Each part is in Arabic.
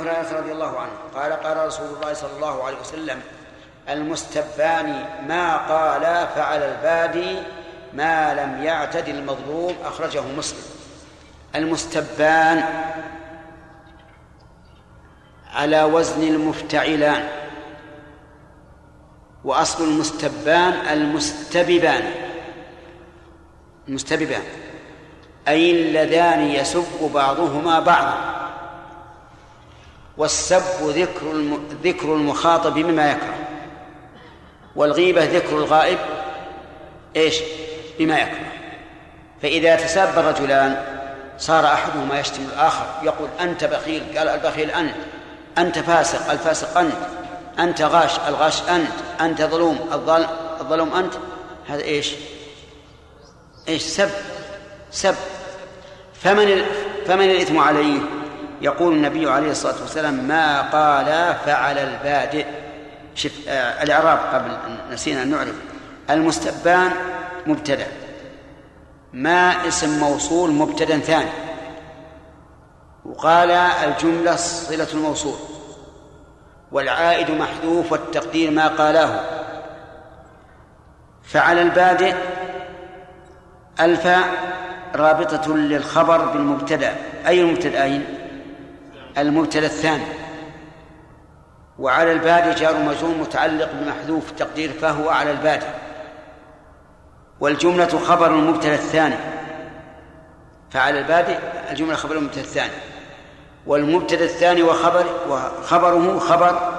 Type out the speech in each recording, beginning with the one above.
هريرة رضي الله عنه قال قال رسول الله صلى الله عليه وسلم المستبان ما قال فعل البادي ما لم يعتد المظلوم أخرجه مسلم. المستبان على وزن المفتعلان وأصل المستبان المستببان. المستببان أي اللذان يسب بعضهما بعضا. والسب ذكر ذكر المخاطب بما يكره والغيبة ذكر الغائب إيش؟ بما يكره. فإذا تساب الرجلان صار أحدهما يشتم الآخر يقول أنت بخيل قال البخيل أنت أنت فاسق الفاسق أنت أنت غاش الغاش أنت أنت ظلوم الظلم الظلوم أنت. هذا إيش؟ إيش سب؟ سب. فمن فمن الإثم عليه؟ يقول النبي عليه الصلاة والسلام ما قال فعل البادئ. شف آه الإعراب قبل نسينا أن نعرف. المستبان مبتدأ. ما اسم موصول مبتدأ ثاني. وقال الجملة صلة الموصول. والعائد محذوف والتقدير ما قالاه. فعل البادئ الفاء رابطة للخبر بالمبتدأ. أي المبتدأين؟ المبتدأ الثاني. وعلى البادي جار مجرور متعلق بمحذوف تقدير فهو على البادي. والجملة خبر المبتدأ الثاني. فعلى البادي الجملة خبر المبتدأ الثاني. والمبتدأ الثاني وخبر وخبره خبر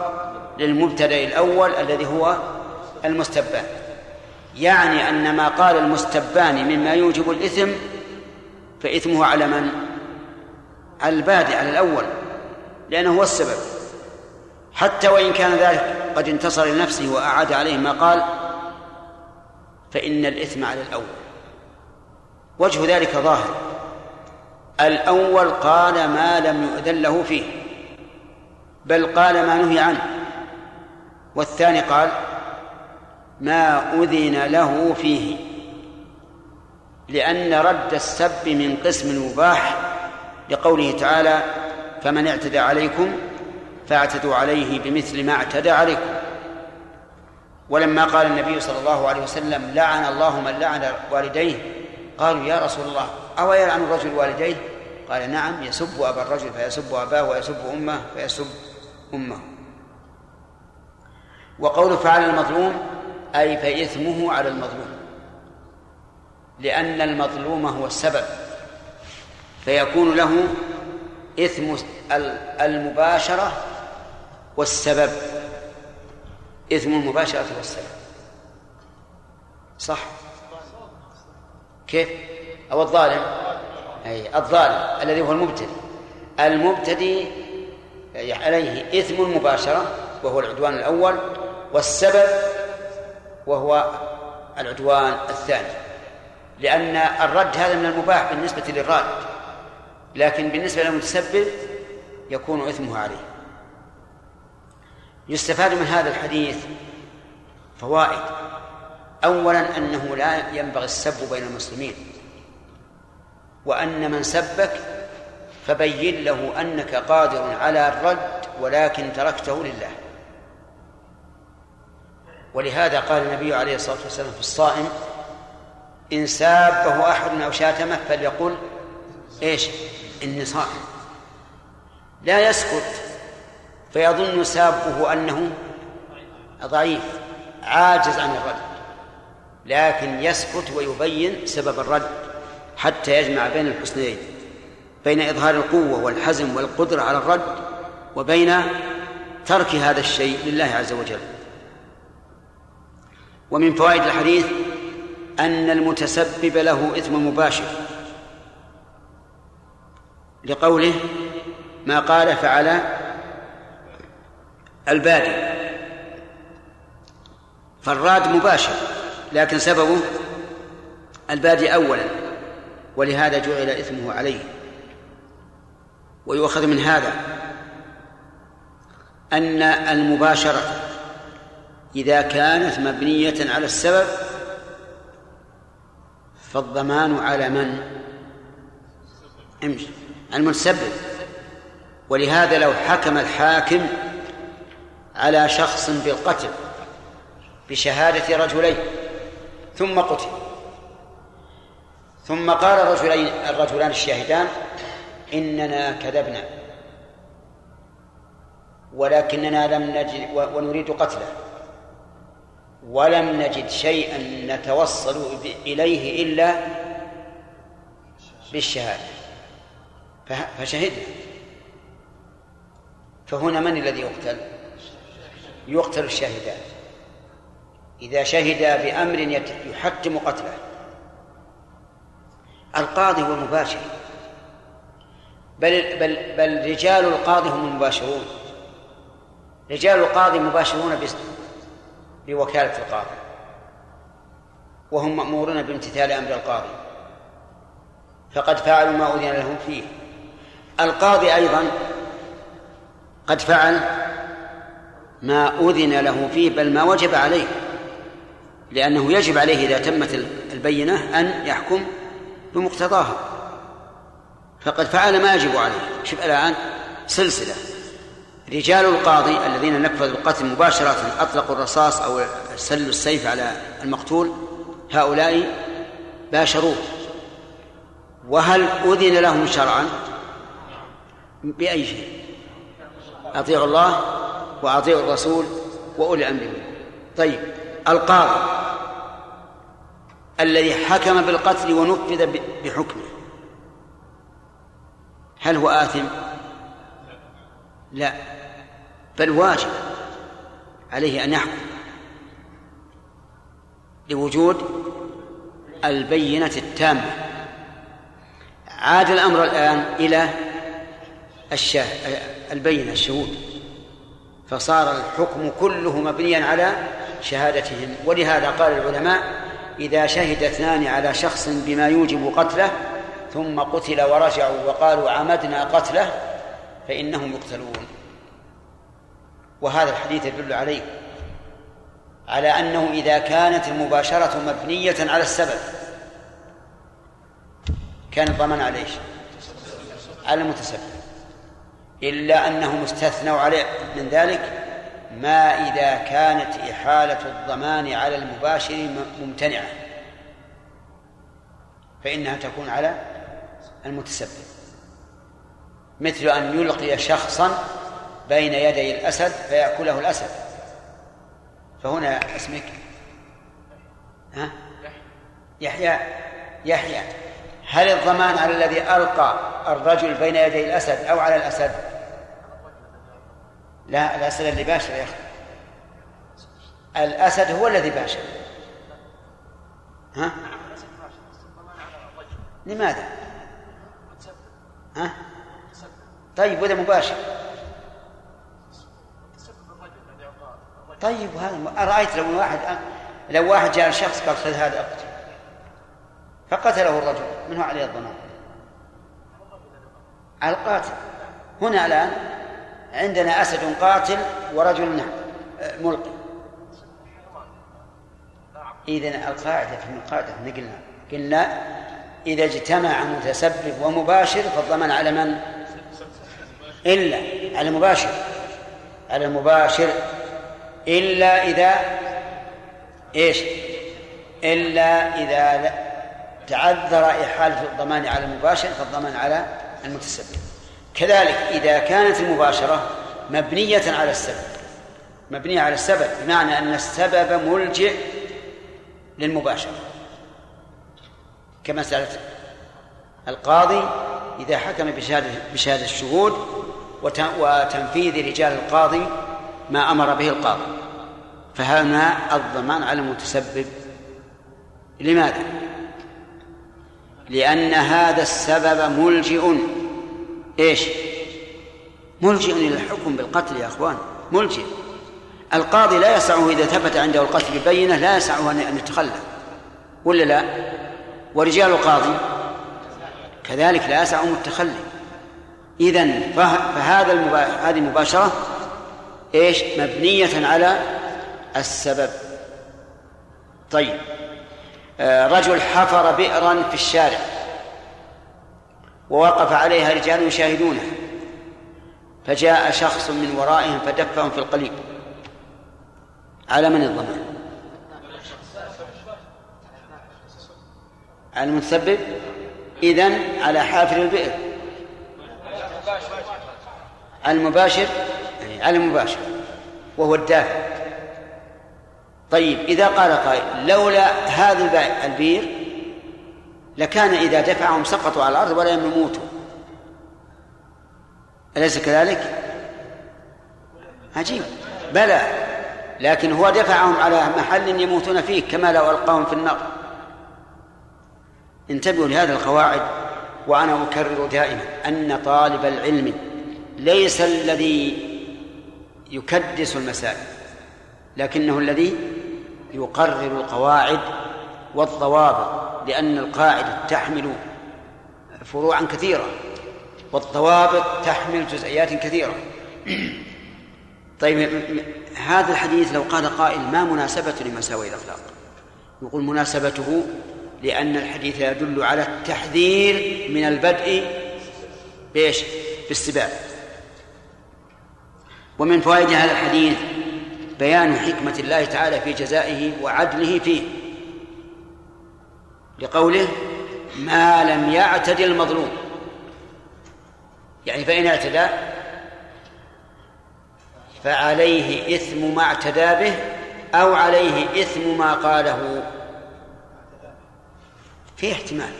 للمبتدأ الأول الذي هو المستبان. يعني أن ما قال المستبان مما يوجب الإثم فإثمه على من؟ على البادئ على الأول لأنه هو السبب. حتى وإن كان ذلك قد انتصر لنفسه وأعاد عليه ما قال فإن الإثم على الأول. وجه ذلك ظاهر. الأول قال ما لم يؤذن له فيه بل قال ما نهي عنه. والثاني قال ما أذن له فيه لأن رد السب من قسم مباح لقوله تعالى فمن اعتدى عليكم فاعتدوا عليه بمثل ما اعتدى عليكم. ولما قال النبي صلى الله عليه وسلم لعن الله من لعن والديه قالوا يا رسول الله أو يلعن الرجل والديه؟ قال نعم يسب أبا الرجل فيسب أباه ويسب أمه فيسب أمه. وقول فعل المظلوم أي فإثمه على المظلوم لأن المظلوم هو السبب. فيكون له إثم المباشرة والسبب. إثم المباشرة والسبب. صح؟ كيف؟ أو الظالم. أي الظالم الذي هو المبتدئ. المبتدئ عليه إثم المباشرة وهو العدوان الأول والسبب وهو العدوان الثاني. لأن الرد هذا من المباح بالنسبة للراد لكن بالنسبة للمتسبب يكون إثمه عليه. يستفاد من هذا الحديث فوائد. أولا أنه لا ينبغي السب بين المسلمين. وأن من سبك فبين له أنك قادر على الرد ولكن تركته لله. ولهذا قال النبي عليه الصلاة والسلام في الصائم إن سابه أحد أو شاتمه فليقل إيش؟ صائم لا يسكت فيظن سابه أنه ضعيف عاجز عن الرد لكن يسكت ويبين سبب الرد حتى يجمع بين الحسنين بين إظهار القوة والحزم والقدرة على الرد وبين ترك هذا الشيء لله عز وجل. ومن فوائد الحديث أن المتسبب له إثم مباشر. لقوله ما قال فعل البادي فالراد مباشر لكن سببه البادي أولا ولهذا جعل إثمه عليه. ويؤخذ من هذا أن المباشرة إذا كانت مبنية على السبب فالضمان على من؟ امشي المتسبب ولهذا لو حكم الحاكم على شخص بالقتل بشهادة رجلين ثم قتل ثم قال الرجلين الرجلان الشاهدان إننا كذبنا ولكننا لم نجد ونريد قتله ولم نجد شيئا نتوصل إليه إلا بالشهادة. فشهدنا فهنا من الذي يقتل؟ يقتل الشاهدان إذا شهدا بأمر يحتم قتله. القاضي هو المباشر. بل بل بل رجال القاضي هم المباشرون. رجال القاضي مباشرون بوكالة القاضي. وهم مأمورون بامتثال أمر القاضي. فقد فعلوا ما أذن لهم فيه. القاضي أيضا قد فعل ما أذن له فيه بل ما وجب عليه لأنه يجب عليه إذا تمت البينة أن يحكم بمقتضاها. فقد فعل ما يجب عليه. شوف الآن سلسلة. رجال القاضي الذين نفذوا القتل مباشرة أطلقوا الرصاص أو سلوا السيف على المقتول هؤلاء باشروه. وهل أذن لهم شرعا؟ بأي شيء. أطيعوا الله وأطيعوا الرسول وأولي الأمر طيب القاضي الذي حكم بالقتل ونفذ بحكمه. هل هو آثم؟ لا. بل واجب عليه أن يحكم لوجود البينة التامة. عاد الأمر الآن إلى الشاه البينة الشهود. فصار الحكم كله مبنيا على شهادتهم. ولهذا قال العلماء إذا شهد اثنان على شخص بما يوجب قتله ثم قتل ورجعوا وقالوا عمدنا قتله فإنهم يقتلون. وهذا الحديث يدل عليه. على أنه إذا كانت المباشرة مبنية على السبب. كان الضمان على إيش؟ على المتسبب. إلا أنهم استثنوا عليه. من ذلك ما إذا كانت إحالة الضمان على المباشر ممتنعة فإنها تكون على المتسبب. مثل أن يلقي شخصا بين يدي الأسد فيأكله الأسد. فهنا اسمك؟ ها؟ يحيى. يحيى. هل الضمان على الذي ألقى الرجل بين يدي الأسد أو على الأسد؟ لا الأسد اللي باشر يا أخي. الأسد هو الذي باشر. ها؟ لماذا؟ ها؟ طيب وإذا مباشر. طيب هذا أرأيت لو واحد لو واحد جاء شخص قال خذ هذا أقتل. فقتله الرجل من هو عليه الضمان القاتل. هنا الآن عندنا أسد قاتل ورجل ملقي. إذا القاعدة في القاعدة قلنا قلنا إذا اجتمع متسبب ومباشر فالضمان على من؟ إلا على المباشر. على المباشر. إلا إذا إيش؟ إلا إذا تعذر إحالة الضمان على المباشر فالضمان على المتسبب. كذلك إذا كانت المباشرة مبنية على السبب. مبنية على السبب بمعنى أن السبب ملجئ للمباشرة. كمسألة القاضي إذا حكم بشهادة بشهادة الشهود وتنفيذ رجال القاضي ما أمر به القاضي. فهنا الضمان على المتسبب. لماذا؟ لأن هذا السبب ملجئ. إيش؟ ملجئ إلى الحكم بالقتل يا أخوان ملجئ القاضي لا يسعه إذا ثبت عنده القتل ببينة لا يسعه أن يتخلى ولا لا؟ ورجال القاضي كذلك لا يسعهم التخلي إذا فهذا. هذه المباشرة إيش؟ مبنية على السبب طيب آه، رجل حفر بئرا في الشارع ووقف عليها رجال يشاهدونه. فجاء شخص من ورائهم فدفهم في القليب. على من الضمان على المتسبب؟ إذن على حافر البئر. على المباشر؟ يعني على المباشر. وهو الدافع. طيب إذا قال قائل لولا هذا البير لكان إذا دفعهم سقطوا على الأرض ولا يموتوا أليس كذلك؟ عجيب. بلى. لكن هو دفعهم على محل يموتون فيه كما لو ألقاهم في النار. انتبهوا لهذه القواعد وأنا أكرر دائما أن طالب العلم ليس الذي يكدس المسائل لكنه الذي يقرر القواعد والضوابط. لأن القاعدة تحمل فروعا كثيرة والضوابط تحمل جزئيات كثيرة. طيب هذا الحديث لو قال قائل ما مناسبة لمساوي الأخلاق؟ يقول مناسبته لأن الحديث يدل على التحذير من البدء بإيش؟ بالسباب. ومن فوائد هذا الحديث بيان حكمة الله تعالى في جزائه وعدله فيه. لقوله ما لم يعتد المظلوم. يعني فإن اعتدى فعليه إثم ما اعتدى به أو عليه إثم ما قاله. في احتمال.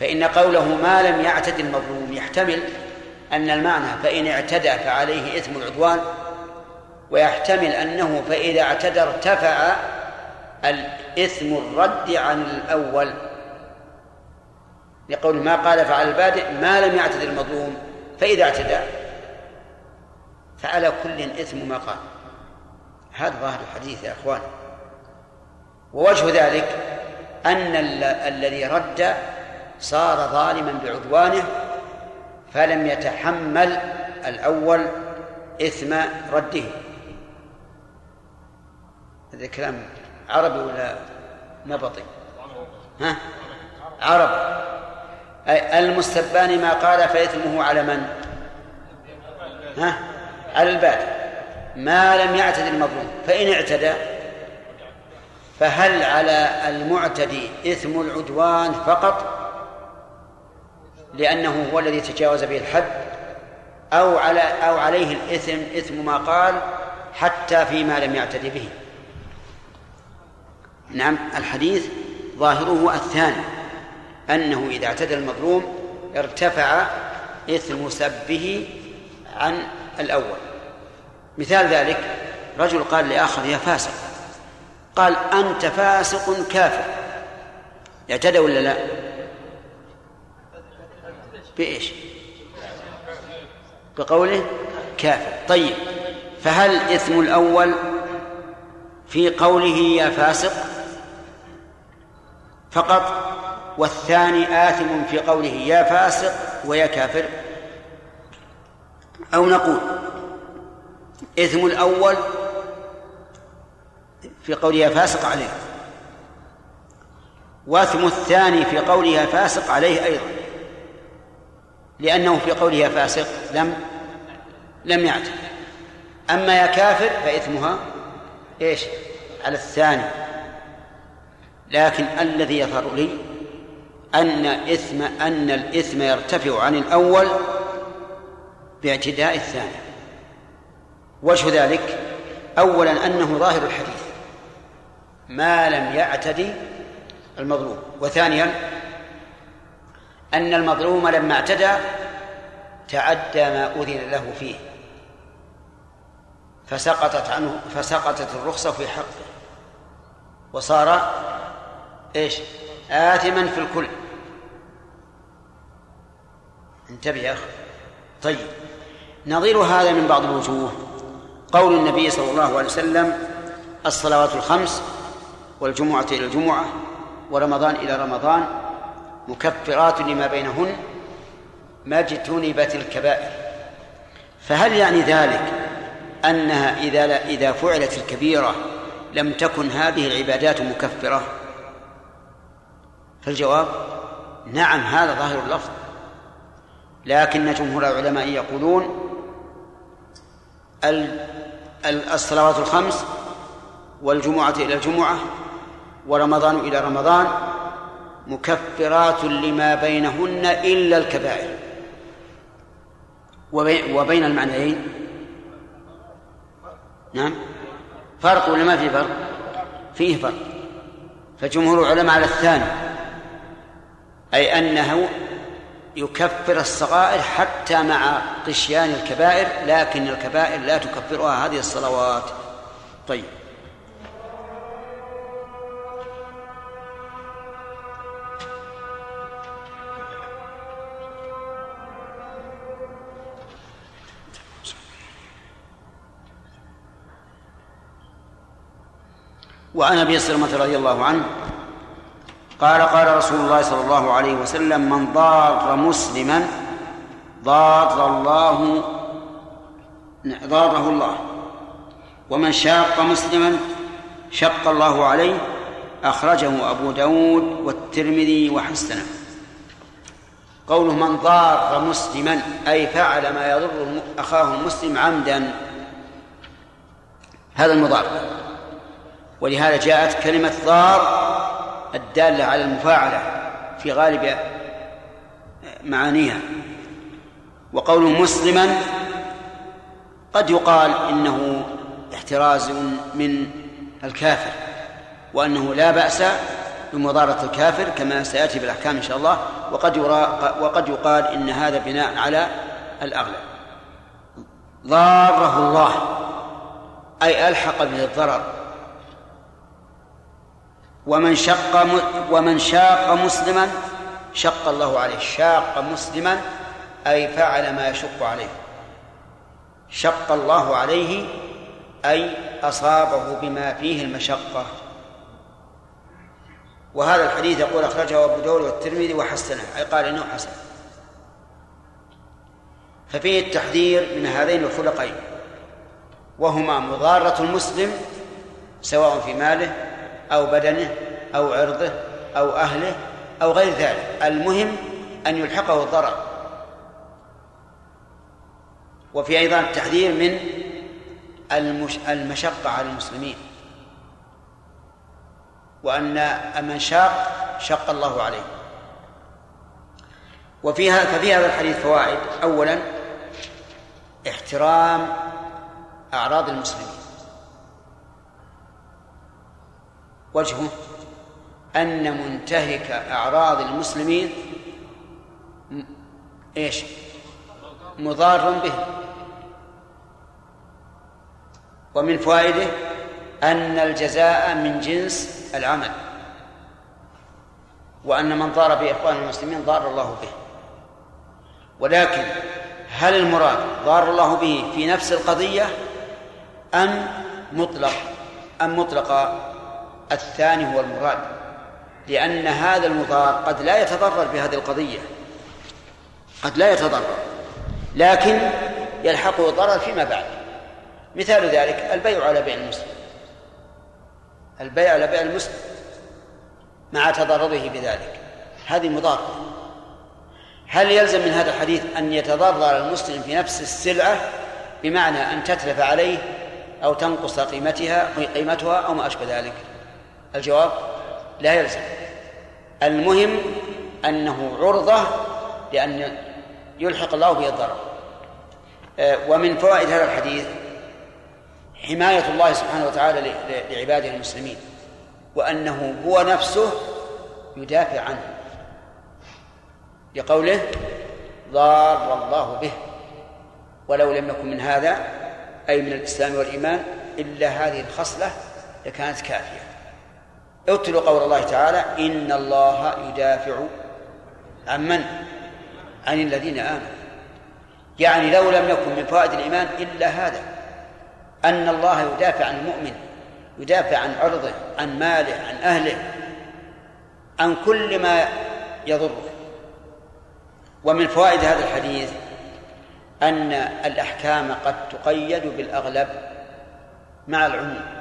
فإن قوله ما لم يعتد المظلوم يحتمل أن المعنى فإن اعتدى فعليه إثم العدوان ويحتمل أنه فإذا اعتدى ارتفع الإثم الرد عن الأول. لقول ما قال فعل البادئ ما لم يعتد المظلوم فإذا اعتدى فعلى كل إثم ما قال. هذا ظاهر الحديث يا أخوان. ووجه ذلك أن الذي رد صار ظالما بعدوانه فلم يتحمل الأول إثم رده. هذا كلام عربي ولا نبطي؟ ها؟ عرب. المستبان ما قال فإثمه على من؟ ها؟ على الباد ما لم يعتد المظلوم. فإن اعتدى فهل على المعتدي إثم العدوان فقط؟ لأنه هو الذي تجاوز به الحد. أو على أو عليه الإثم إثم ما قال حتى فيما لم يعتد به. نعم الحديث ظاهره الثاني أنه إذا اعتدى المظلوم ارتفع إثم سبه عن الأول. مثال ذلك رجل قال لآخر يا فاسق. قال أنت فاسق كافر. اعتدى ولا لا؟ بإيش؟ بقوله كافر. طيب فهل إثم الأول في قوله يا فاسق فقط والثاني آثم في قوله يا فاسق ويا كافر. أو نقول إثم الأول في قوله يا فاسق عليه وإثم الثاني في قوله يا فاسق عليه أيضا. لأنه في قوله يا فاسق لم لم يعتد أما يا كافر فإثمها إيش؟ على الثاني. لكن الذي يظهر لي أن إثم أن الإثم يرتفع عن الأول باعتداء الثاني. وجه ذلك أولا أنه ظاهر الحديث ما لم يعتدي المظلوم. وثانيا أن المظلوم لما اعتدى تعدى ما أذن له فيه فسقطت عنه فسقطت الرخصة في حقه وصار إيش؟ آثما في الكل. انتبه يا أخي. طيب. نظير هذا من بعض الوجوه. قول النبي صلى الله عليه وسلم الصلوات الخمس والجمعة إلى الجمعة ورمضان إلى رمضان مكفرات لما بينهن ما اجتنبت الكبائر. فهل يعني ذلك أنها إذا إذا فعلت الكبيرة لم تكن هذه العبادات مكفرة؟ فالجواب نعم هذا ظاهر اللفظ. لكن جمهور العلماء يقولون الصلوات الخمس والجمعة إلى الجمعة ورمضان إلى رمضان مكفرات لما بينهن إلا الكبائر. وبين المعنيين؟ نعم. فرق ولا ما في فرق؟ فيه فرق. فجمهور العلماء على الثاني. أي أنه يكفر الصغائر حتى مع قشيان الكبائر لكن الكبائر لا تكفرها هذه الصلوات. طيب. وعن أبي سلمة رضي الله عنه قال قال رسول الله صلى الله عليه وسلم من ضار مسلما ضار الله ضاره الله. ومن شاق مسلما شق الله عليه. أخرجه أبو داود والترمذي وحسنه. قوله من ضار مسلما أي فعل ما يضر أخاه المسلم عمدا هذا المضار. ولهذا جاءت كلمة ضار الدالة على المفاعلة في غالب معانيها. وقوله مسلما قد يقال إنه احتراز من الكافر وأنه لا بأس بمضارة الكافر كما سيأتي بالأحكام إن شاء الله وقد يرى وقد يقال إن هذا بناء على الأغلب. ضاره الله أي ألحق به الضرر. ومن شق ومن شاق مسلما شق الله عليه. شاق مسلما أي فعل ما يشق عليه. شق الله عليه أي أصابه بما فيه المشقة. وهذا الحديث يقول أخرجه أبو داود والترمذي وحسنه أي قال إنه حسن. ففيه التحذير من هذين الخلقين وهما مضارة المسلم سواء في ماله أو بدنه أو عرضه أو أهله أو غير ذلك. المهم أن يلحقه الضرر. وفي أيضا التحذير من المشقة على المسلمين. وأن من شاق شق الله عليه. وفيها ففي هذا الحديث فوائد. أولا احترام أعراض المسلمين. وجهه أن منتهك أعراض المسلمين إيش؟ مضار بهم ومن فوائده أن الجزاء من جنس العمل وأن من ضار بإخوان المسلمين ضار الله به. ولكن هل المراد ضار الله به في نفس القضية أم مطلق؟ أم مطلق الثاني هو المراد لأن هذا المضار قد لا يتضرر بهذه القضية قد لا يتضرر لكن يلحقه ضرر فيما بعد. مثال ذلك البيع على بيع المسلم. البيع على بيع المسلم مع تضرره بذلك. هذه مضارة. هل يلزم من هذا الحديث أن يتضرر المسلم في نفس السلعة بمعنى أن تتلف عليه أو تنقص قيمتها قيمتها أو ما أشبه ذلك؟ الجواب لا يلزم. المهم أنه عرضة لأن يلحق الله به الضرر. آه، ومن فوائد هذا الحديث حماية الله سبحانه وتعالى لعباده المسلمين وأنه هو نفسه يدافع عنه. لقوله ضار الله به ولو لم يكن من هذا أي من الإسلام والإيمان إلا هذه الخصلة لكانت كافية. اتلوا قول الله تعالى إن الله يدافع عن من؟ عن الذين آمنوا. يعني لو لم يكن من فوائد الإيمان إلا هذا أن الله يدافع عن المؤمن يدافع عن عرضه عن ماله عن أهله عن كل ما يضره. ومن فوائد هذا الحديث أن الأحكام قد تقيد بالأغلب مع العموم.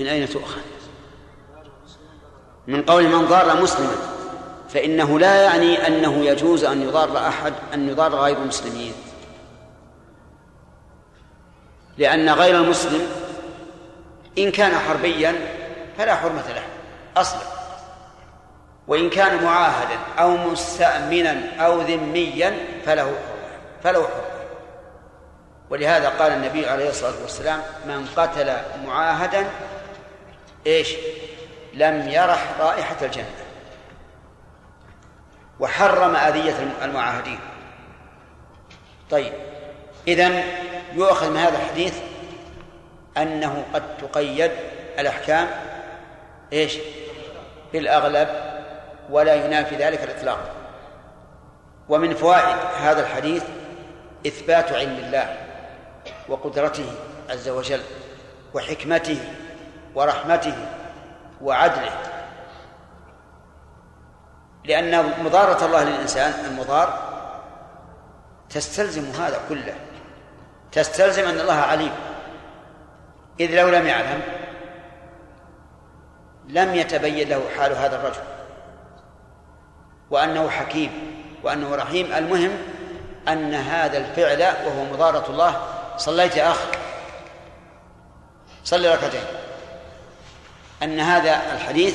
من أين تؤخذ؟ من قول من ضار مسلما فإنه لا يعني أنه يجوز أن يضار أحد أن يضار غير المسلمين. لأن غير المسلم إن كان حربيا فلا حرمة له أصلا. وإن كان معاهدا أو مستأمنا أو ذميا فله فله حرمة. ولهذا قال النبي عليه الصلاة والسلام من قتل معاهدا إيش؟ لم يرح رائحة الجنة. وحرم أذية المعاهدين. طيب إذن يؤخذ من هذا الحديث أنه قد تقيد الأحكام إيش؟ بالأغلب ولا ينافي ذلك الإطلاق. ومن فوائد هذا الحديث إثبات علم الله وقدرته عز وجل وحكمته ورحمته وعدله. لأن مضارة الله للإنسان المضار تستلزم هذا كله. تستلزم أن الله عليم. إذ لو لم يعلم لم يتبين له حال هذا الرجل. وأنه حكيم وأنه رحيم. المهم أن هذا الفعل وهو مضارة الله صليت يا أخ صلي ركعتين. أن هذا الحديث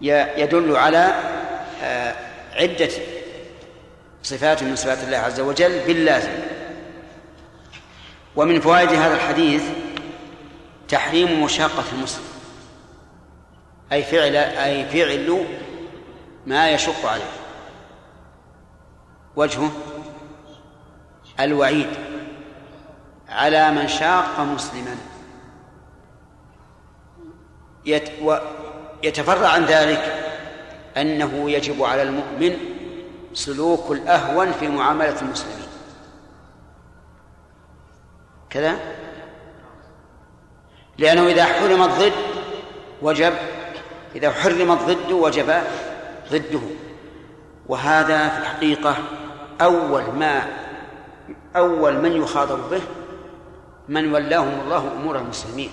يدل على آه، عدة صفات من صفات الله عز وجل باللازم. ومن فوائد هذا الحديث تحريم مشاقة المسلم أي فعل أي فعل ما يشق عليه. وجهه الوعيد على من شاق مسلما. يتفرع عن ذلك أنه يجب على المؤمن سلوك الأهون في معاملة المسلمين. كذا؟ لأنه إذا حرم الضد وجب إذا حرم الضد وجب ضده. وهذا في الحقيقة أول ما أول من يخاطب به من ولاهم الله أمور المسلمين.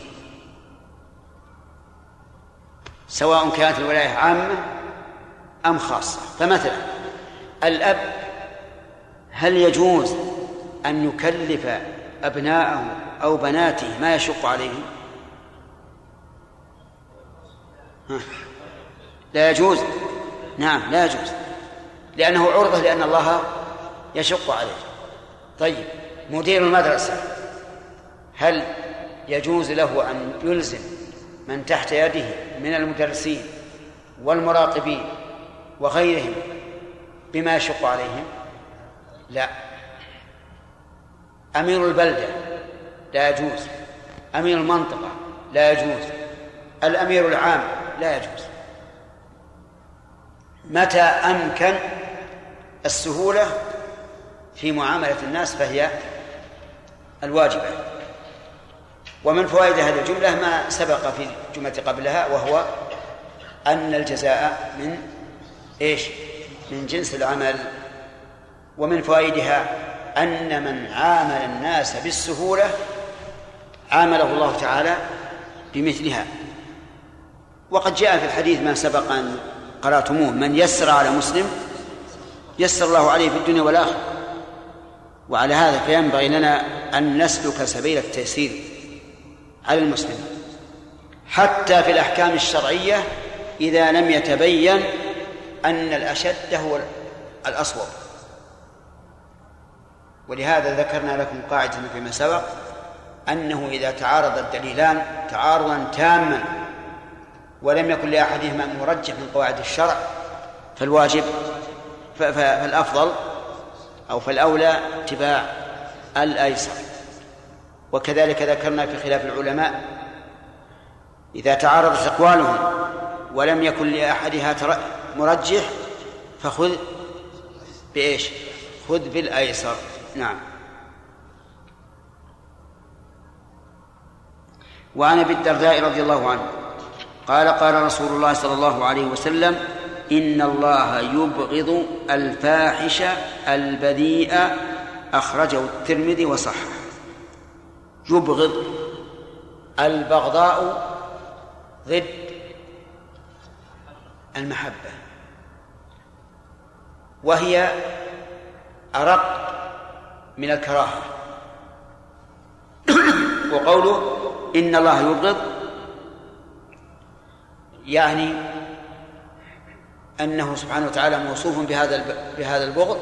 سواء كانت الولاية عامة أم خاصة. فمثلا الأب هل يجوز أن يكلف أبناءه أو بناته ما يشق عليهم؟ لا يجوز. نعم لا يجوز. لأنه عرضة لأن الله يشق عليه. طيب مدير المدرسة هل يجوز له أن يلزم من تحت يده من المدرسين والمراقبين وغيرهم بما يشق عليهم؟ لا. أمير البلدة لا يجوز. أمير المنطقة لا يجوز. الأمير العام لا يجوز. متى أمكن السهولة في معاملة الناس فهي الواجبة؟ ومن فوائد هذه الجملة ما سبق في الجملة قبلها وهو أن الجزاء من إيش؟ من جنس العمل. ومن فوائدها أن من عامل الناس بالسهولة عامله الله تعالى بمثلها. وقد جاء في الحديث ما سبق أن قرأتموه من يسر على مسلم يسر الله عليه في الدنيا والآخرة. وعلى هذا فينبغي لنا أن نسلك سبيل التيسير. على المسلم. حتى في الأحكام الشرعية إذا لم يتبين أن الأشد هو الأصوب ولهذا ذكرنا لكم قاعدة فيما سبق أنه إذا تعارض الدليلان تعارضا تاما ولم يكن لأحدهما مرجح من قواعد الشرع فالواجب فالأفضل أو فالأولى اتباع الأيسر. وكذلك ذكرنا في خلاف العلماء إذا تعارضت أقوالهم ولم يكن لأحدها مرجح فخذ بإيش؟ خذ بالأيسر. نعم. وعن أبي الدرداء رضي الله عنه قال قال رسول الله صلى الله عليه وسلم إن الله يبغض الفاحش البذيء. أخرجه الترمذي وصححه. يبغض البغضاء ضد المحبة وهي أرق من الكراهة. وقوله إن الله يبغض يعني أنه سبحانه وتعالى موصوف بهذا بهذا البغض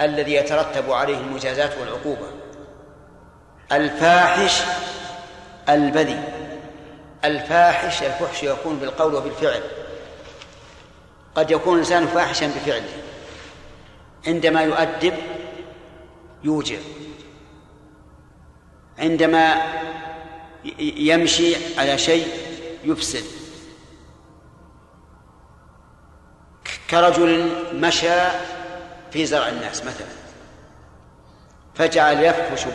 الذي يترتب عليه المجازات والعقوبة. الفاحش البذي الفاحش الفحش يكون بالقول وبالفعل. قد يكون الإنسان فاحشا بفعله. عندما يؤدب يوجع. عندما يمشي على شيء يفسد. كرجل مشى في زرع الناس مثلا فجعل يفحش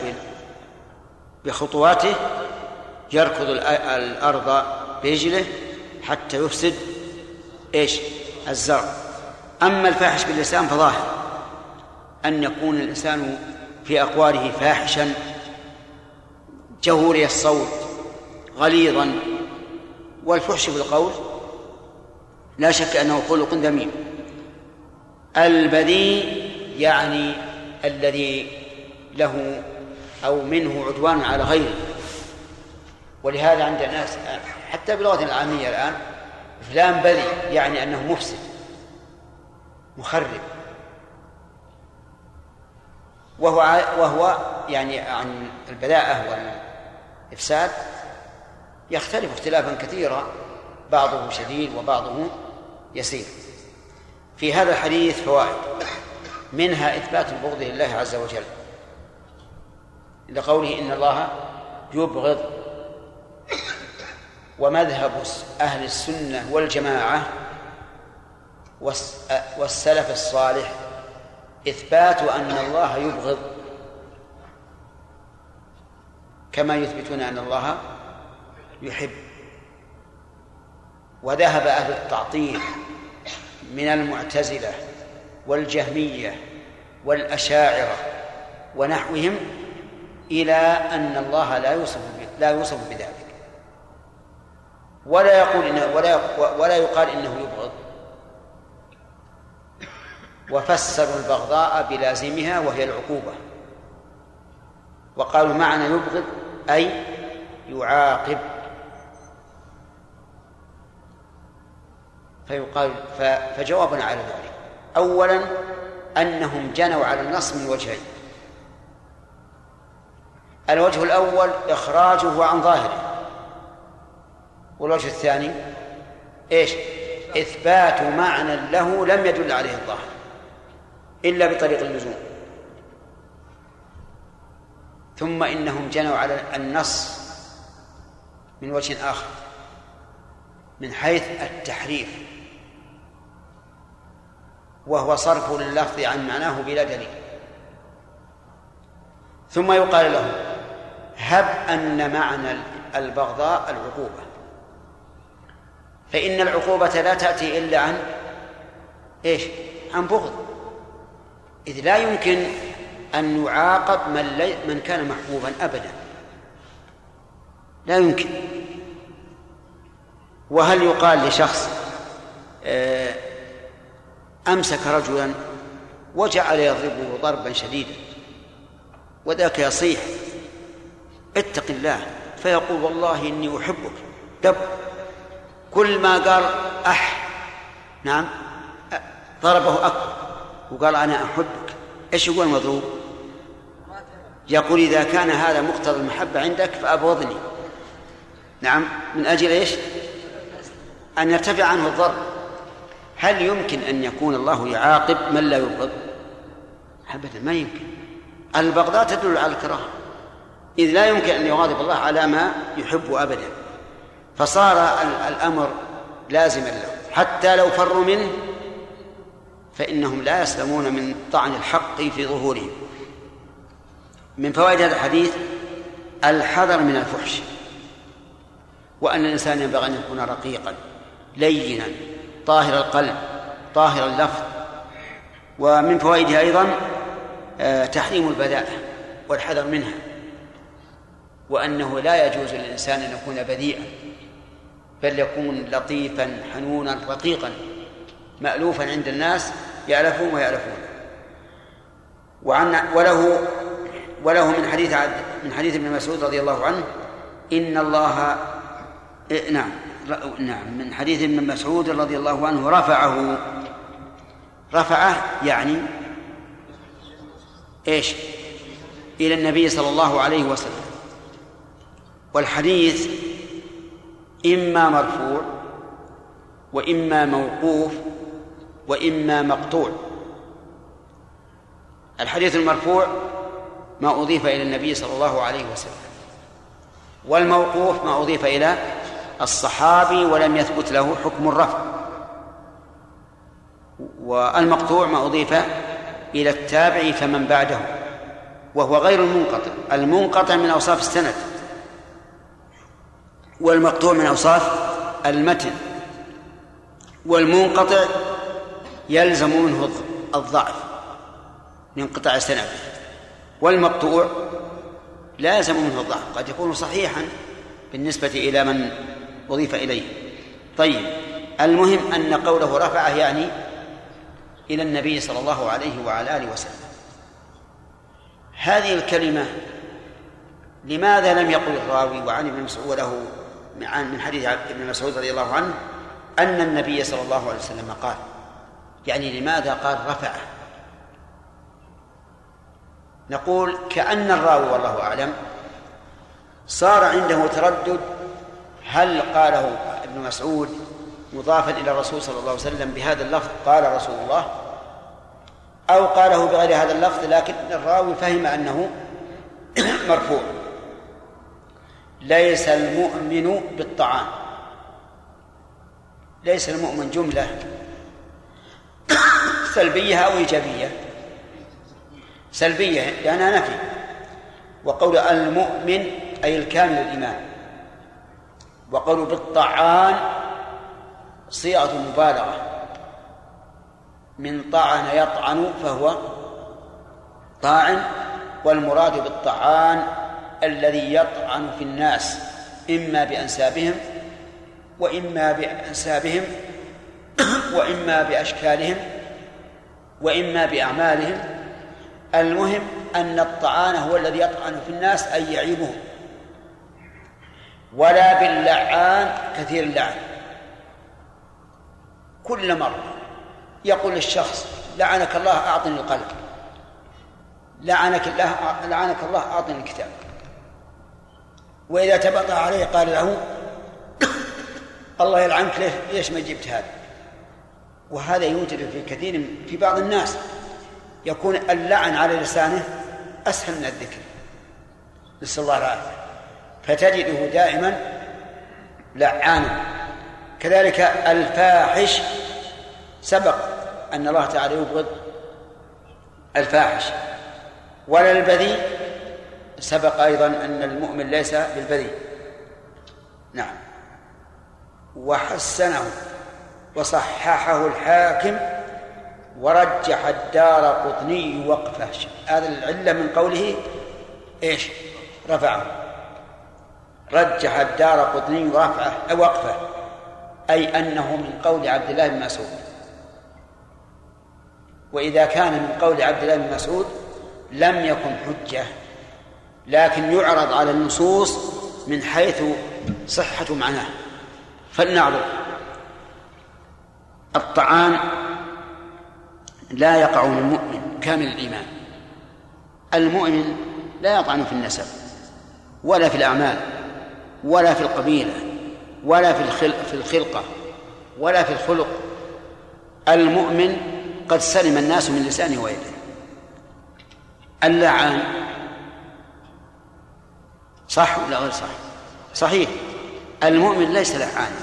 بخطواته يركض الأرض برجله حتى يفسد إيش؟ الزرع. أما الفاحش باللسان فظاهر. أن يكون الإنسان في أقواله فاحشا جهوري الصوت غليظا. والفحش بالقول لا شك أنه خلق ذميم. البذيء يعني الذي له أو منه عدوان على غيره. ولهذا عند الناس حتى بلغة العامية الآن فلان بذي يعني أنه مفسد مخرب. وهو وهو يعني عن البذاءة والإفساد يختلف اختلافا كثيرا بعضه شديد وبعضه يسير. في هذا الحديث فوائد. منها إثبات البغض لله عز وجل. لقوله إن الله يبغض ومذهب أهل السنة والجماعة والسلف الصالح إثبات أن الله يبغض. كما يثبتون أن الله يحب. وذهب أهل التعطيل من المعتزلة والجهمية والأشاعرة ونحوهم إلى أن الله لا يوصف لا يوصف بذلك. ولا يقول إنه ولا ولا يقال إنه يبغض. وفسروا البغضاء بلازمها وهي العقوبة. وقالوا معنى يبغض أي يعاقب. فيقال فجوابنا على ذلك. أولا أنهم جنوا على النص من وجهين. الوجه الأول إخراجه عن ظاهره. والوجه الثاني إيش؟ إثبات معنى له لم يدل عليه الظاهر إلا بطريق اللزوم. ثم إنهم جنوا على النص من وجه آخر من حيث التحريف وهو صرف اللفظ عن معناه بلا دليل. ثم يقال له هب أن معنى البغضاء العقوبة. فإن العقوبة لا تأتي إلا عن إيش؟ عن بغض. إذ لا يمكن أن يعاقب من, لي من كان محبوبا أبدا. لا يمكن. وهل يقال لشخص آه، أمسك رجلا وجعل يضربه ضربا شديدا وذاك يصيح اتق الله فيقول والله إني أحبك. دب. كل ما قال أح. نعم. ضربه أكبر وقال أنا أحبك. إيش يقول المضروب يقول إذا كان هذا مقتضى المحبة عندك فأبغضني. نعم. من أجل إيش؟ أن يرتفع عنه الضرب. هل يمكن أن يكون الله يعاقب من لا يبغض؟ أبدا ما يمكن. البغضاء تدل على الكراهة. إذ لا يمكن أن يغاضب الله على ما يحب أبدا. فصار الأمر لازما له. حتى لو فروا منه فإنهم لا يسلمون من طعن الحق في ظهورهم. من فوائد هذا الحديث الحذر من الفحش وأن الإنسان ينبغي أن يكون رقيقا لينا طاهر القلب طاهر اللفظ. ومن فوائدها أيضا آه، تحريم البذاءة والحذر منها. وأنه لا يجوز للإنسان أن يكون بذيئا بل يكون لطيفا حنونا رقيقا مألوفا عند الناس يألفون ويألفون وعن وله وله من حديث من حديث ابن مسعود رضي الله عنه إن الله إيه، نعم نعم من حديث ابن مسعود رضي الله عنه رفعه. رفعه يعني إيش؟ إلى النبي صلى الله عليه وسلم. والحديث إما مرفوع وإما موقوف وإما مقطوع. الحديث المرفوع ما أضيف إلى النبي صلى الله عليه وسلم والموقوف ما أضيف إلى الصحابي ولم يثبت له حكم الرفع والمقطوع ما أضيف إلى التابع فمن بعده وهو غير المنقطع المنقطع من أوصاف السند. والمقطوع من أوصاف المتن والمنقطع يلزم منه الضعف من قطع السند والمقطوع لازم منه الضعف. قد يكون صحيحا بالنسبة إلى من أضيف إليه. طيب المهم أن قوله رفعه يعني إلى النبي صلى الله عليه وعلى آله وسلم. هذه الكلمة لماذا لم يقل الراوي وعن ابن مسعود وله من حديث ابن مسعود رضي الله عنه أن النبي صلى الله عليه وسلم قال يعني لماذا قال رفعه؟ نقول كأن الراوي والله أعلم صار عنده تردد هل قاله ابن مسعود مضافا إلى الرسول صلى الله عليه وسلم بهذا اللفظ قال رسول الله أو قاله بغير هذا اللفظ لكن الراوي فهم أنه مرفوع. ليس المؤمن بالطعام. ليس المؤمن جملة. سلبية أو إيجابية؟ سلبية لأنها نفي. وقول المؤمن أي الكامل الإيمان وقول بالطعان صيغة مبالغة. من طعن يطعن فهو طاعن والمراد بالطعان الذي يطعن في الناس إما بأنسابهم وإما بأنسابهم وإما بأشكالهم وإما بأعمالهم. المهم أن الطعان هو الذي يطعن في الناس أي يعيبهم. ولا باللعان كثير اللعن. كل مرة يقول للشخص لعنك الله أعطني القلب. لعنك الله لعنك الله أعطني الكتاب. وإذا تبطأ عليه قال له الله يلعنك ليش ما جبت هذا؟ وهذا يوجد في كثير في بعض الناس. يكون اللعن على لسانه أسهل من الذكر. نسأل الله العافية. فتجده دائما لعانا. كذلك الفاحش سبق أن الله تعالى يبغض الفاحش. ولا البذيء سبق أيضا أن المؤمن ليس بالبذيء. نعم. وحسنه وصححه الحاكم ورجح الدار قطني وقفه. هذا العلة من قوله إيش؟ رفعه. رجح الدار قطني رفعه وقفه. أي أنه من قول عبد الله بن مسعود. وإذا كان من قول عبد الله بن مسعود لم يكن حجة. لكن يعرض على النصوص من حيث صحة معناه. فلنعرض. الطعام لا يقع من المؤمن كامل الإيمان. المؤمن لا يطعن في النسب ولا في الأعمال ولا في القبيلة ولا في الخلق في الخلقة ولا في الخلق. المؤمن قد سلم الناس من لسانه ويده. اللعان صح ولا غير صح؟ صحيح. المؤمن ليس لعانا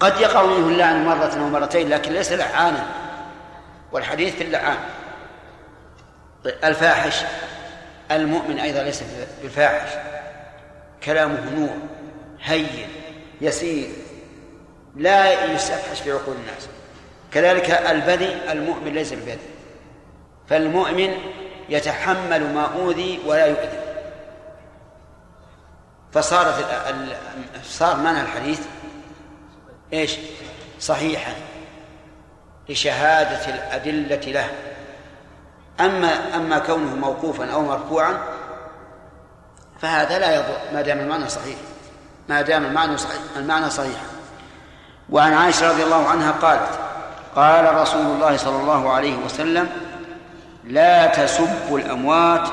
قد يقع منه اللعن مرة أو مرتين لكن ليس لعانا والحديث في اللعان. الفاحش. المؤمن أيضا ليس بالفاحش. كلامه نور هين يسير لا يستفحش في عقول الناس. كذلك البذي المؤمن ليس ببذي فالمؤمن يتحمل ما أوذي ولا يؤذي. فصارت صار معنى الحديث. إيش؟ صحيحا. لشهادة الأدلة له. أما أما كونه موقوفا أو مرفوعا فهذا لا يضر. ما دام المعنى صحيح. ما دام المعنى صحيح المعنى صحيحا وعن عائشة رضي الله عنها قالت قال رسول الله صلى الله عليه وسلم لا تسبوا الأموات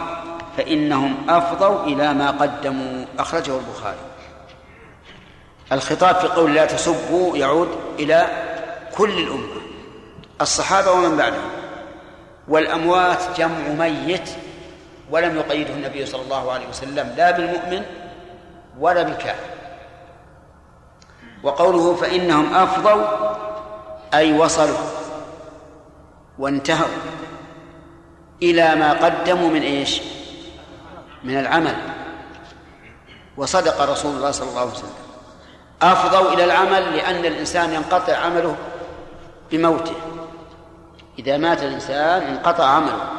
فإنهم أفضوا إلى ما قدموا. أخرجه البخاري. الخطاب في قول لا تسبوا يعود إلى كل الأمة. الصحابة ومن بعدهم. والأموات جمع ميت ولم يقيده النبي صلى الله عليه وسلم لا بالمؤمن ولا بالكافر. وقوله فإنهم أفضوا أي وصلوا وانتهوا إلى ما قدموا من إيش؟ من العمل. وصدق رسول الله صلى الله عليه وسلم. أفضوا إلى العمل لأن الإنسان ينقطع عمله بموته. إذا مات الإنسان انقطع عمله.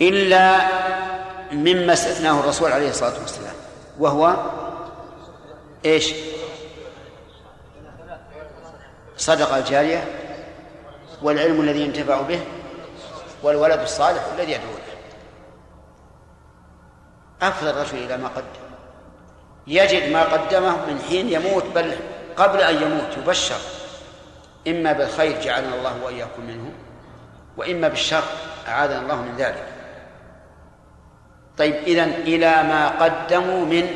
إلا مما استثناه الرسول عليه الصلاة والسلام. وهو إيش؟ صدقة الجارية والعلم الذي ينتفع به والولد الصالح الذي يدعو له أفضل الرجل إلى ما قدم. يجد ما قدمه من حين يموت بل قبل أن يموت يبشر. إما بالخير جعلنا الله وإياكم منه وإما بالشر أعاذنا الله من ذلك. طيب إذن إلى ما قدموا من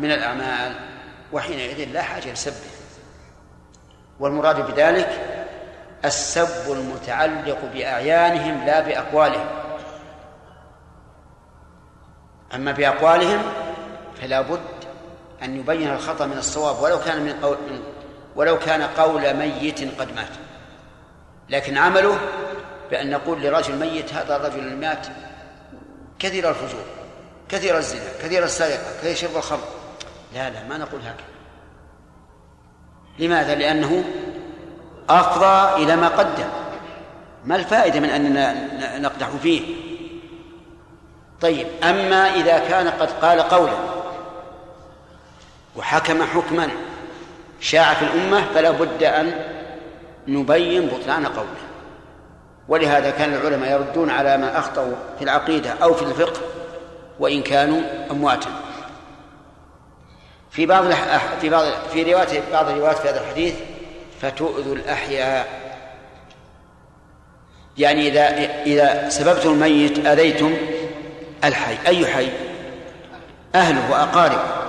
من الأعمال وحينئذ لا حاجة لسبه. والمراد بذلك السب المتعلق بأعيانهم لا بأقوالهم. أما بأقوالهم فلا بد أن يبين الخطأ من الصواب ولو كان من قول ولو كان قول ميت قد مات. لكن عمله بأن نقول لرجل ميت هذا الرجل اللي مات كثير الفجور كثير الزنا كثير السرقة كثير شرب الخمر. لا لا ما نقول هكذا. لماذا؟ لأنه أفضى إلى ما قدم. ما الفائدة من أننا نقدح فيه؟ طيب أما إذا كان قد قال قولا وحكم حكما شاع في الأمة فلا بد أن نبين بطلان قوله. ولهذا كان العلماء يردون على ما أخطأوا في العقيدة أو في الفقه وإن كانوا أمواتا. في بعض في بعض في رواية بعض الروايات في هذا الحديث فتؤذوا الأحياء. يعني إذا إذا سببتم الميت أذيتم الحي. أي حي؟ أهله وأقاربه.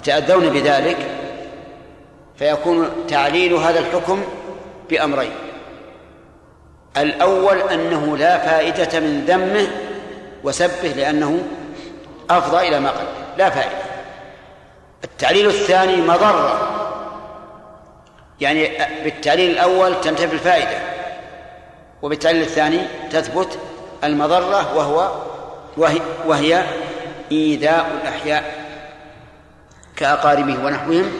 يتأذون بذلك فيكون تعليل هذا الحكم بأمرين. الأول أنه لا فائدة من ذمه وسبه لأنه أفضى إلى ما قبل لا فائدة. التعليل الثاني مضرة. يعني بالتعليل الأول تنتفي الفائدة وبالتعليل الثاني تثبت المضرة وهو وهي, وهي إيذاء الأحياء. كأقاربه ونحوهم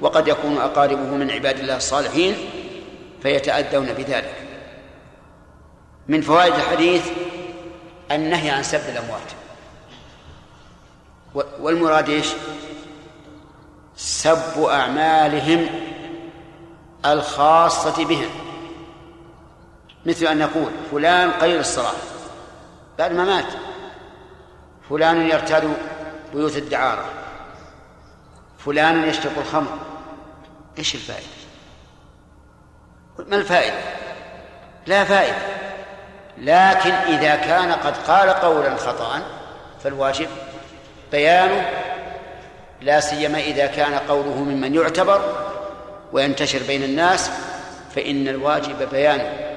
وقد يكون أقاربه من عباد الله الصالحين فيتأذون بذلك. من فوائد الحديث النهي عن سب الأموات. والمراد إيش؟ سب أعمالهم الخاصة بهم. مثل أن نقول فلان قليل الصلاة بعد ما مات فلان يرتاد بيوت الدعارة. فلان يشتق الخمر إيش الفائدة؟ ما الفائدة؟ لا فائدة لكن إذا كان قد قال قولا خطأ فالواجب بيانه لا سيما إذا كان قوله ممن يعتبر وينتشر بين الناس فإن الواجب بيانه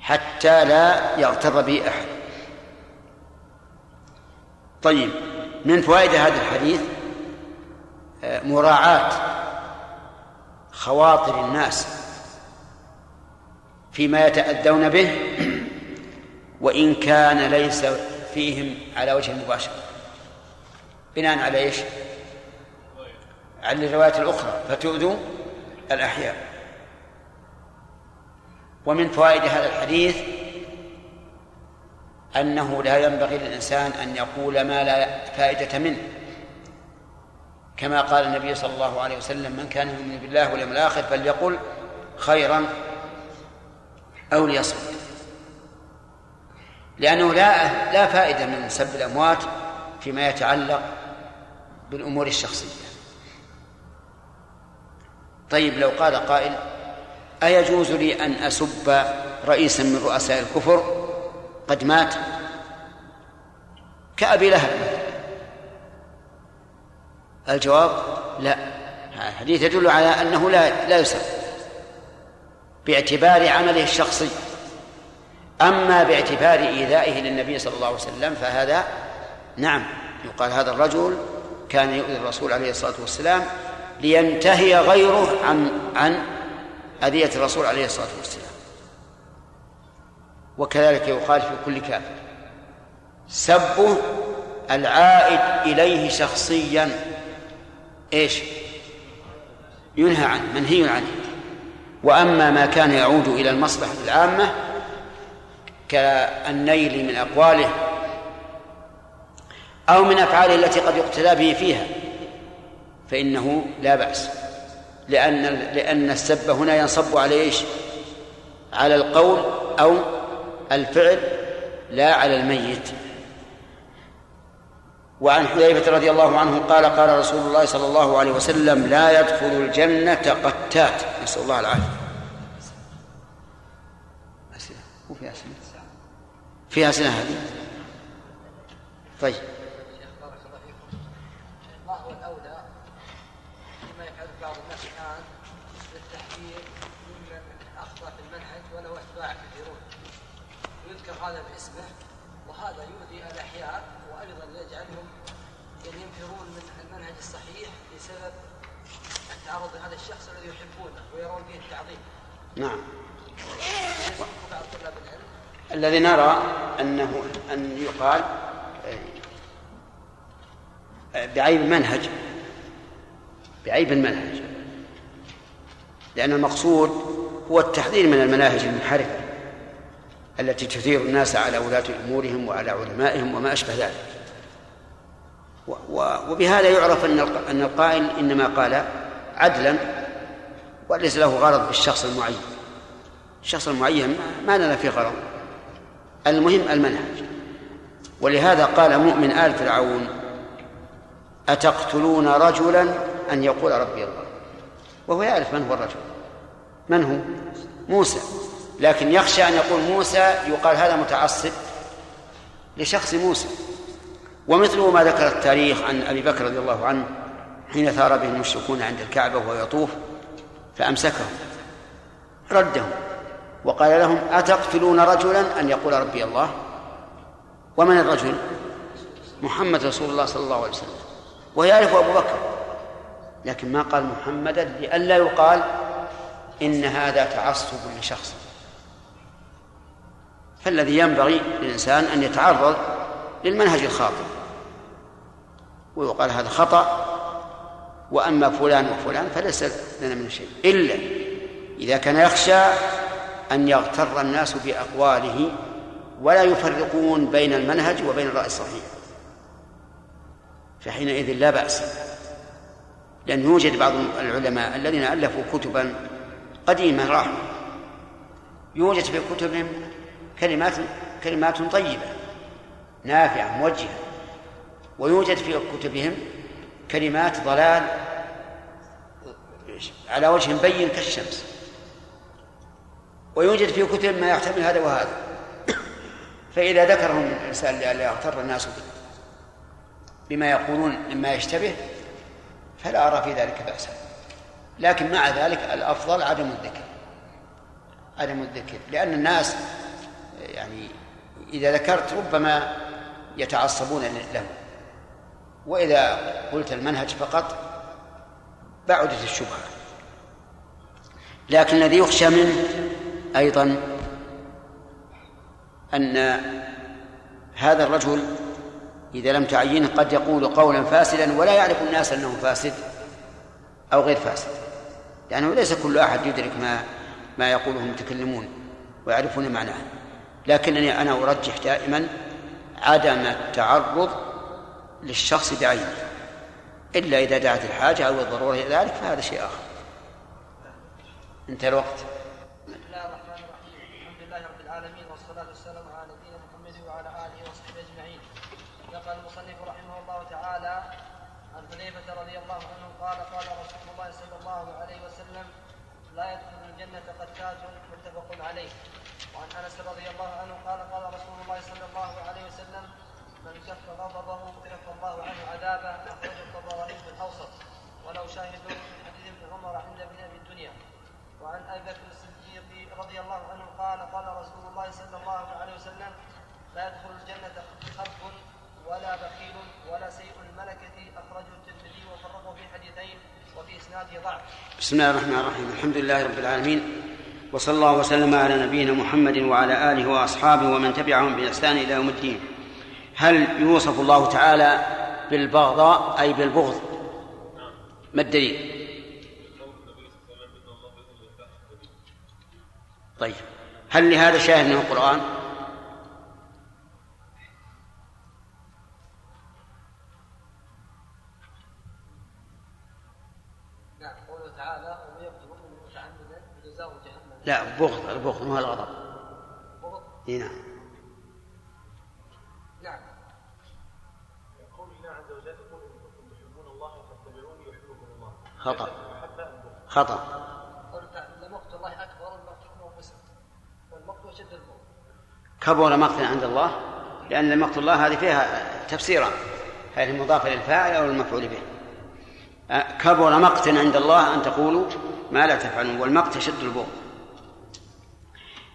حتى لا يغتر به أحد طيب من فوائد هذا الحديث مراعاة خواطر الناس فيما يتأذون به وإن كان ليس فيهم على وجه المباشر بناء على إيش؟ على الروايات الأخرى فتؤذوا الأحياء. ومن فوائد هذا الحديث أنه لا ينبغي للإنسان أن يقول ما لا فائدة منه. كما قال النبي صلى الله عليه وسلم من كان يؤمن بالله واليوم الآخر فليقل خيرا أو ليصمت. لأنه لا لا فائدة من سب الأموات فيما يتعلق بالأمور الشخصية. طيب لو قال قائل أيجوز لي أن أسب رئيسا من رؤساء الكفر؟ قد مات. كأبي لهب الجواب لا. الحديث يدل على أنه لا لا يسب باعتبار عمله الشخصي. أما باعتبار إيذائه للنبي صلى الله عليه وسلم فهذا نعم يقال هذا الرجل كان يؤذي الرسول عليه الصلاة والسلام لينتهي غيره عن عن أذية الرسول عليه الصلاة والسلام. وكذلك يقال في كل كافر. سبه العائد إليه شخصيا. إيش؟ ينهى عنه منهي عنه وأما ما كان يعود إلى المصلحة العامة كالنيل من أقواله أو من أفعاله التي قد يقتدى به فيها فإنه لا بأس لأن لأن السب هنا ينصب على إيش؟ على القول أو الفعل لا على الميت وعن حذيفة رضي الله عنه قال قال رسول الله صلى الله عليه وسلم لا يدخل الجنة قتات. نسأل الله العافية. أسئلة. فيها أسئلة هذه؟ طيب. الذي نرى أنه أن يقال بعيب المنهج بعيب المنهج. لأن المقصود هو التحذير من المناهج المنحرفة التي تثير الناس على ولاة أمورهم وعلى علمائهم وما أشبه ذلك. وبهذا يعرف أن أن القائل إنما قال عدلا وليس له غرض بالشخص المعين. الشخص المعين ما لنا فيه غرض. المهم المنهج. ولهذا قال مؤمن آل فرعون أتقتلون رجلا أن يقول ربي الله؟ وهو يعرف من هو الرجل. من هو؟ موسى. لكن يخشى أن يقول موسى يقال هذا متعصب لشخص موسى. ومثله ما ذكر التاريخ عن أبي بكر رضي الله عنه حين ثار به المشركون عند الكعبة وهو يطوف فأمسكهم ردهم. وقال لهم أتقتلون رجلا؟ أن يقول ربي الله. ومن الرجل؟ محمد رسول الله صلى الله عليه وسلم. ويعرف أبو بكر. لكن ما قال محمدا لئلا يقال إن هذا تعصب لشخص. فالذي ينبغي للإنسان أن يتعرض للمنهج الخاطئ. ويقال هذا خطأ. وأما فلان وفلان فليس لنا من شيء. إلا إذا كان يخشى أن يغتر الناس بأقواله ولا يفرقون بين المنهج وبين الرأي الصحيح. فحينئذ لا بأس. لأن يوجد بعض العلماء الذين ألفوا كتبا قديمة راحوا يوجد في كتبهم كلمات كلمات طيبة نافعة موجهة. ويوجد في كتبهم كلمات ضلال على وجه بين كالشمس. ويوجد في كتب ما يحتمل هذا وهذا. فإذا ذكرهم الإنسان لئلا يغتر الناس بما يقولون مما يشتبه فلا أرى في ذلك بأسا لكن مع ذلك الأفضل عدم الذكر. عدم الذكر. لأن الناس يعني إذا ذكرت ربما يتعصبون له. وإذا قلت المنهج فقط بعدت الشبهة. لكن الذي يخشى منه أيضا أن هذا الرجل إذا لم تعينه قد يقول قولا فاسدا ولا يعرف الناس أنه فاسد أو غير فاسد لأنه ليس كل أحد يدرك ما ما يقوله المتكلمون ويعرفون معناه. لكنني أنا أرجح دائما عدم التعرض للشخص بعينه. إلا إذا دعت الحاجة أو الضرورة إلى ذلك فهذا شيء آخر. انتهى الوقت محمد وعلى اله وصحبه اجمعين نقل المصنف رحمه الله تعالى عن حذيفه رضي الله عنه قال قال رسول الله صلى الله عليه وسلم لا يدخل الجنه قتات متفق عليه وعن انس رضي الله عنه قال قال رسول الله صلى الله عليه وسلم من كف غضبه كف الله عنه عذابه اخرجه الطبراني في الاوسط ولو شاهدوا من حديث ابن عمر عند ابن ابي الدنيا وعن ابي بكر الصديق رضي الله عنه قال قال رسول الله صلى الله عليه وسلم لا يدخل الجنه خب ولا بخيل ولا سيء الملكه اخرجه الترمذي وفرقه في حديثين وفي اسناده ضعف. بسم الله الرحمن الرحيم، الحمد لله رب العالمين وصلى الله وسلم على نبينا محمد وعلى آله وأصحابه ومن تبعهم بإحسان إلى يوم الدين. هل يوصف الله تعالى بالبغضاء أي بالبغض؟ ما الدليل؟ طيب هل لهذا شاهد من القرآن؟ لا بغض البغض مو الغضب بغض اي نعم نعم يقول الله عز وجل يقول ان كنتم تحبون الله فاتبعوني يحببكم الله خطا خطا قلت لمقت الله اكبر المقت مسلم والمقت اشد البغض كبر مقتا عند الله لأن مقت الله هذه فيها تفسيران هل المضافه للفاعل أو المفعول به. كبر مقتا عند الله أن تقولوا ما لا تفعلون والمقت أشد البغض.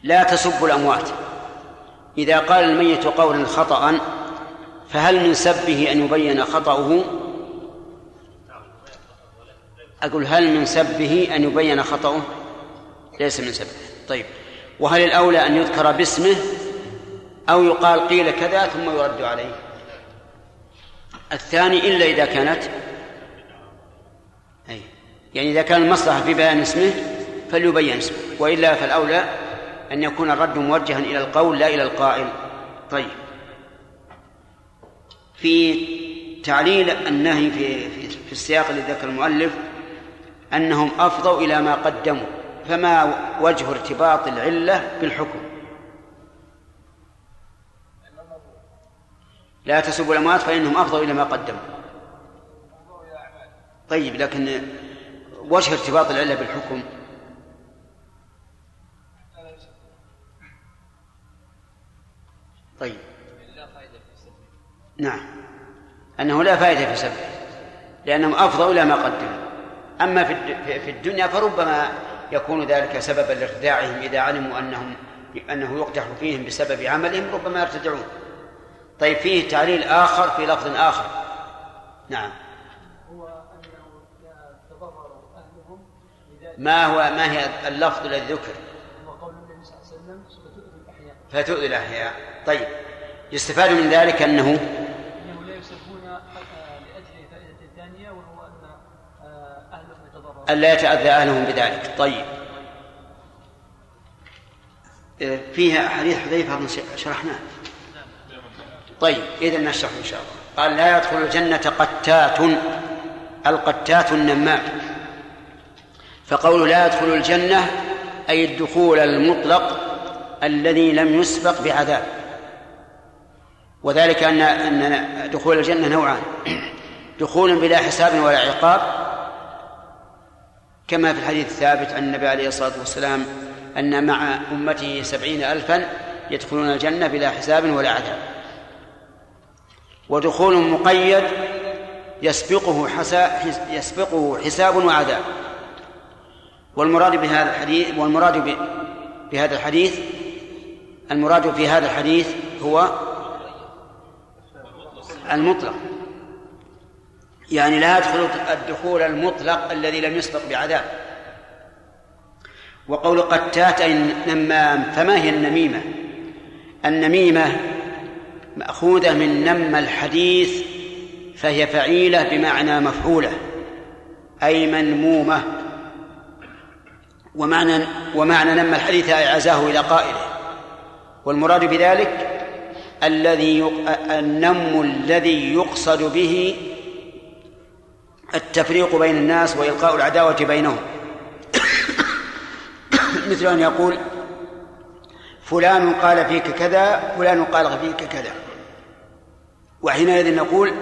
لا تسبوا الأموات. إذا قال الميت قولا خطأ فهل من سبه أن يبين خطأه؟ أقول هل من سبه أن يبين خطأه؟ ليس من سبه. طيب. وهل الأولى أن يذكر باسمه؟ أو يقال قيل كذا ثم يرد عليه. الثاني إلا إذا كانت أي يعني إذا كان المصلحة في بيان اسمه فليبين اسمه وإلا فالأولى أن يكون الرد موجها إلى القول لا إلى القائل. طيب. في تعليل النهي في في السياق الذي ذكر المؤلف أنهم أفضوا إلى ما قدموا فما وجه ارتباط العلة بالحكم؟ لا تسبوا الأموات فإنهم أفضوا إلى ما قدموا. طيب لكن وجه ارتباط العلة بالحكم؟ طيب. نعم. أنه لا فائدة في سبه لأنهم أفضوا إلى ما قدموا. أما في الدنيا فربما يكون ذلك سببا لارتداعهم إذا علموا أنهم أنه يقدح فيهم بسبب عملهم ربما يرتدعون. طيب فيه تعليل آخر في لفظ آخر. نعم. هو أنه أهلهم ما هو ما هي اللفظ الذي ذكر؟ هو قول النبي صلى الله عليه وسلم فتؤذي الأحياء. فتؤذي الأحياء. طيب يستفاد من ذلك أنه أنه لا يسبون لأجل فائدة الثانية وهو أن آه، أهلهم يتضررون ألا يتأذى أهلهم بذلك. طيب. آه، فيها حديث حذيفة شرحناه طيب إذا نشرح إن شاء الله. قال لا يدخل الجنة قتات القتات النمام فقول لا يدخل الجنة أي الدخول المطلق الذي لم يسبق بعذاب. وذلك أن أن دخول الجنة نوعان. دخول بلا حساب ولا عقاب كما في الحديث الثابت عن النبي عليه الصلاة والسلام أن مع أمته سبعين ألفا يدخلون الجنة بلا حساب ولا عذاب. ودخول مقيد يسبقه يسبقه حساب وعذاب والمراد بهذا الحديث والمراد بهذا الحديث المراد في هذا الحديث هو المطلق. يعني لا يدخل الدخول المطلق الذي لم يسبق بعذاب. وقول قتات أي نمام فما هي النميمة؟ النميمة مأخوذة من نم الحديث فهي فعيلة بمعنى مفعولة أي منمومة. ومعنى ومعنى نم الحديث أي عزاه إلى قائله. والمراد بذلك الذي النم الذي يقصد به التفريق بين الناس وإلقاء العداوة بينهم. مثل أن يقول فلان قال فيك كذا فلان قال فيك كذا. وحينئذ نقول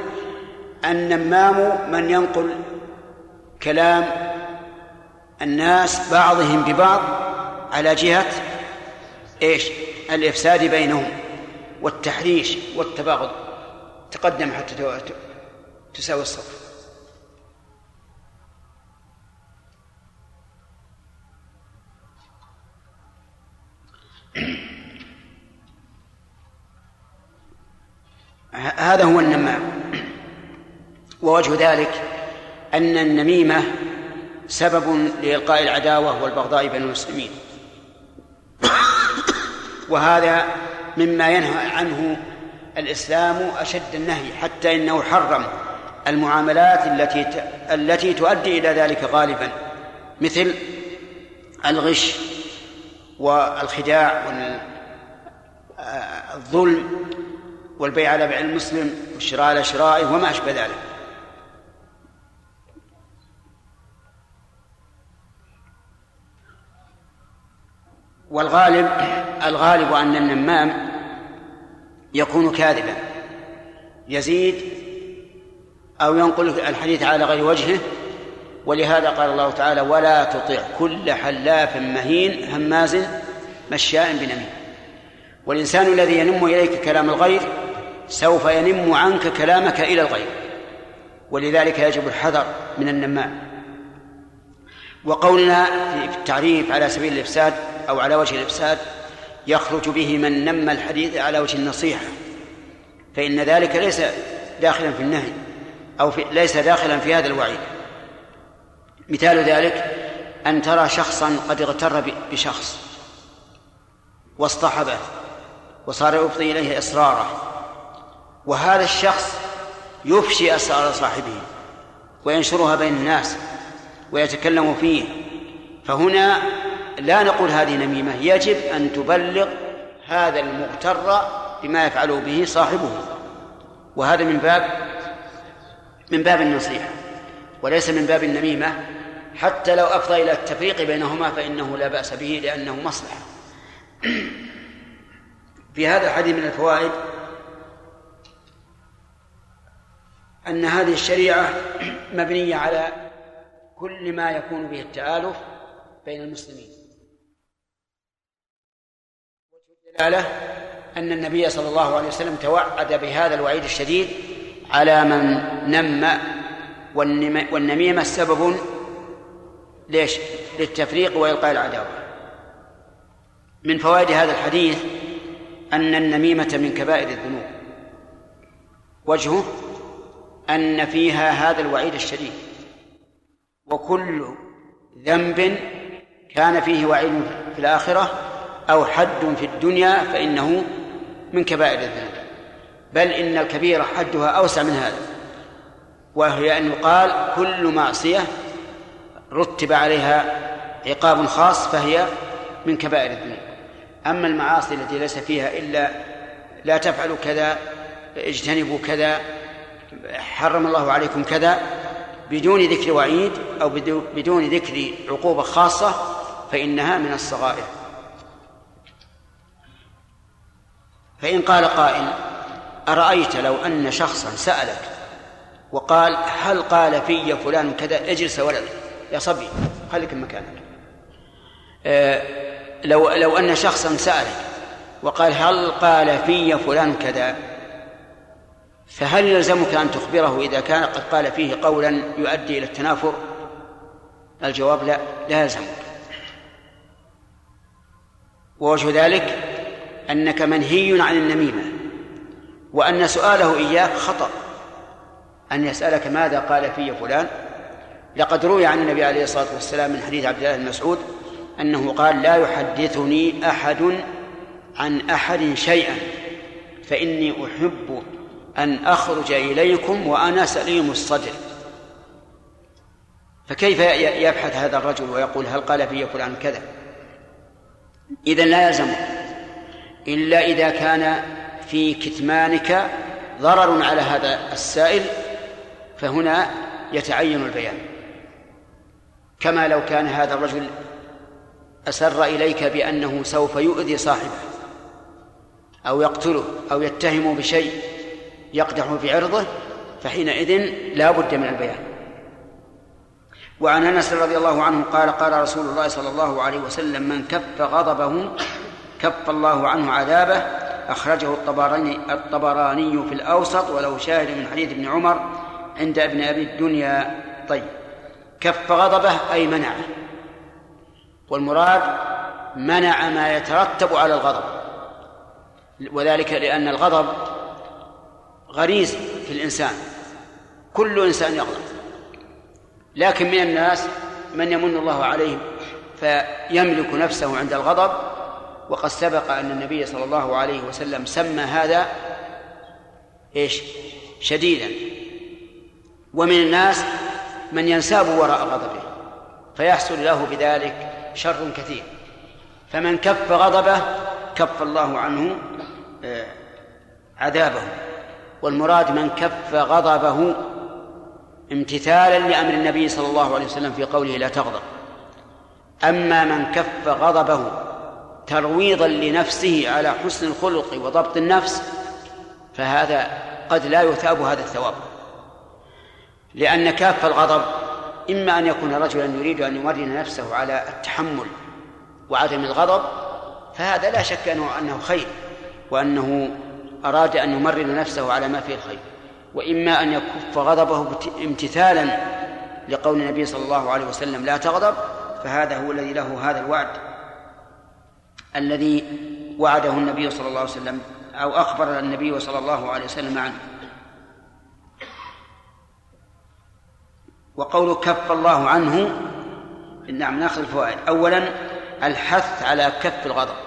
النمام من ينقل كلام الناس بعضهم ببعض على جهة إيش؟ الإفساد بينهم والتحريش والتباغض تقدم حتى تساوي الصف هذا هو النمام. ووجه ذلك أن النميمة سبب لإلقاء العداوة والبغضاء بين المسلمين. وهذا مما ينهى عنه الإسلام أشد النهي حتى إنه حرم المعاملات التي التي تؤدي إلى ذلك غالبا مثل الغش والخداع والظلم والبيع على بيع المسلم والشراء على شرائه وما أشبه ذلك. والغالب الغالب أن النمام يكون كاذبا. يزيد أو ينقل الحديث على غير وجهه ولهذا قال الله تعالى ولا تطع كل حلاف مهين هماز مشاء بنميم. والإنسان الذي ينم إليك كلام الغير سوف ينم عنك كلامك إلى الغير ولذلك يجب الحذر من النمام وقولنا في التعريف على سبيل الإفساد أو على وجه الإفساد يخرج به من نم الحديث على وجه النصيحة. فإن ذلك ليس داخلا في النهي أو في ليس داخلا في هذا الوعيد. مثال ذلك أن ترى شخصا قد اغتر بشخص واصطحبه وصار يفضي إليه إصراره وهذا الشخص يفشي أسرار صاحبه وينشرها بين الناس ويتكلم فيه. فهنا لا نقول هذه نميمة يجب أن تبلغ هذا المغتر بما يفعله به صاحبه. وهذا من باب من باب النصيحة وليس من باب النميمة. حتى لو أفضى إلى التفريق بينهما فإنه لا بأس به لأنه مصلحة. في هذا الحديث من الفوائد أن هذه الشريعة مبنية على كل ما يكون به التآلف بين المسلمين. الدلالة أن النبي صلى الله عليه وسلم توعد بهذا الوعيد الشديد على من نم والنميمة سبب ليش؟ للتفريق وإلقاء العداوة. من فوائد هذا الحديث أن النميمة من كبائر الذنوب. وجهه أن فيها هذا الوعيد الشديد. وكل ذنب كان فيه وعيد في الآخرة أو حد في الدنيا فإنه من كبائر الذنوب. بل إن الكبيرة حدها أوسع من هذا وهي أن يقال كل معصية رتب عليها عقاب خاص فهي من كبائر الذنوب. أما المعاصي التي ليس فيها إلا لا تفعلوا كذا اجتنبوا كذا حرم الله عليكم كذا بدون ذكر وعيد أو بدون ذكر عقوبة خاصة فإنها من الصغائر. فإن قال قائل أرأيت لو أن شخصا سألك وقال هل قال في فلان كذا؟ اجلس ولد يا صبي خليك مكانك. آه لو لو أن شخصا سألك وقال هل قال في فلان كذا؟ فهل يلزمك أن تخبره إذا كان قد قال فيه قولا يؤدي إلى التنافر؟ الجواب لا لا يلزمك. ووجه ذلك أنك منهي عن النميمة وأن سؤاله إياك خطأ أن يسألك ماذا قال في فلان. لقد روي عن النبي عليه الصلاة والسلام من حديث عبد الله بن مسعود أنه قال لا يحدثني أحد عن أحد شيئا فإني أحب أن أخرج إليكم وأنا سليم الصدر. فكيف يبحث هذا الرجل ويقول هل قال في فلان كذا؟ إذا لا يلزم. إلا إذا كان في كتمانك ضرر على هذا السائل فهنا يتعين البيان. كما لو كان هذا الرجل أسر إليك بأنه سوف يؤذي صاحبه أو يقتله أو يتهم بشيء يقدح في عرضه فحينئذ لا بد من البيان. وعن أنس رضي الله عنه قال قال رسول الله صلى الله عليه وسلم من كف غضبه كف الله عنه عذابه أخرجه الطبراني الطبراني في الأوسط ولو شاهد من حديث ابن عمر عند ابن أبي الدنيا. طيب كف غضبه أي منعه؟ والمراد منع ما يترتب على الغضب وذلك لأن الغضب غريز في الإنسان. كل إنسان يغضب لكن من الناس من يمن الله عليه فيملك نفسه عند الغضب. وقد سبق أن النبي صلى الله عليه وسلم سمى هذا إيش؟ شديدا. ومن الناس من ينساب وراء غضبه فيحصل له بذلك شر كثير. فمن كف غضبه كف الله عنه آه، عذابه. والمراد من كف غضبه امتثالا لأمر النبي صلى الله عليه وسلم في قوله لا تغضب. أما من كف غضبه ترويضا لنفسه على حسن الخلق وضبط النفس فهذا قد لا يثاب هذا الثواب. لأن كاف الغضب إما أن يكون رجلا يريد أن يمرن نفسه على التحمل وعدم الغضب فهذا لا شك أنه أنه خير وأنه أراد أن يمرن نفسه على ما فيه الخير وإما أن يكف غضبه امتثالا لقول النبي صلى الله عليه وسلم لا تغضب فهذا هو الذي له هذا الوعد. الذي وعده النبي صلى الله عليه وسلم أو أخبر النبي صلى الله عليه وسلم عنه. وقول كف الله عنه نعم ناخذ الفوائد. أولا الحث على كف الغضب.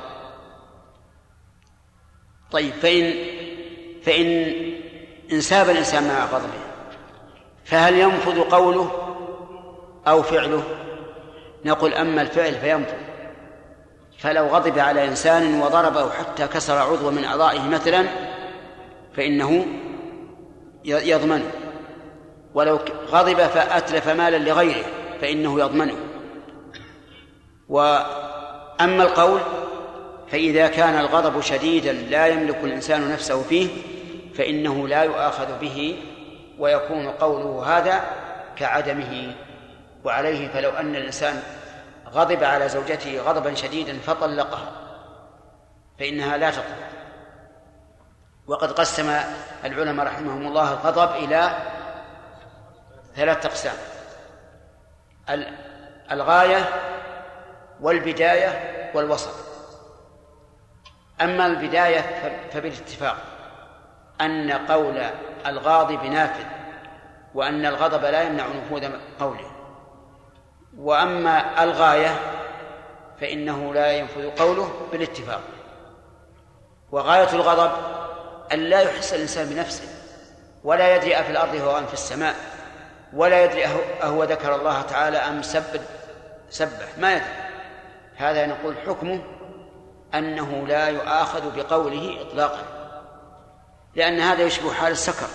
طيب فإن فإن انساب الإنسان مع غضبه فهل ينفذ قوله أو فعله؟ نقول أما الفعل فينفذ. فلو غضب على إنسان وضربه حتى كسر عضو من أعضائه مثلا فإنه يضمنه ولو غضب فأتلف مالا لغيره فإنه يضمنه. وأما القول فإذا كان الغضب شديدا لا يملك الإنسان نفسه فيه فإنه لا يؤاخذ به ويكون قوله هذا كعدمه. وعليه فلو أن الإنسان غضب على زوجته غضبا شديدا فطلقها فإنها لا تطلق. وقد قسم العلماء رحمهم الله الغضب إلى ثلاثة أقسام. الغاية والبداية والوسط. أما البداية فبالاتفاق أن قول الغاضب نافذ وأن الغضب لا يمنع نفوذ قوله. وأما الغاية فإنه لا ينفذ قوله بالاتفاق. وغاية الغضب أن لا يحس الإنسان بنفسه ولا يدري أفي الأرض هو أم في السماء ولا يدري أهو ذكر الله تعالى أم سب سبح ما يدري. هذا نقول حكمه أنه لا يؤاخذ بقوله إطلاقا لأن هذا يشبه حال السكر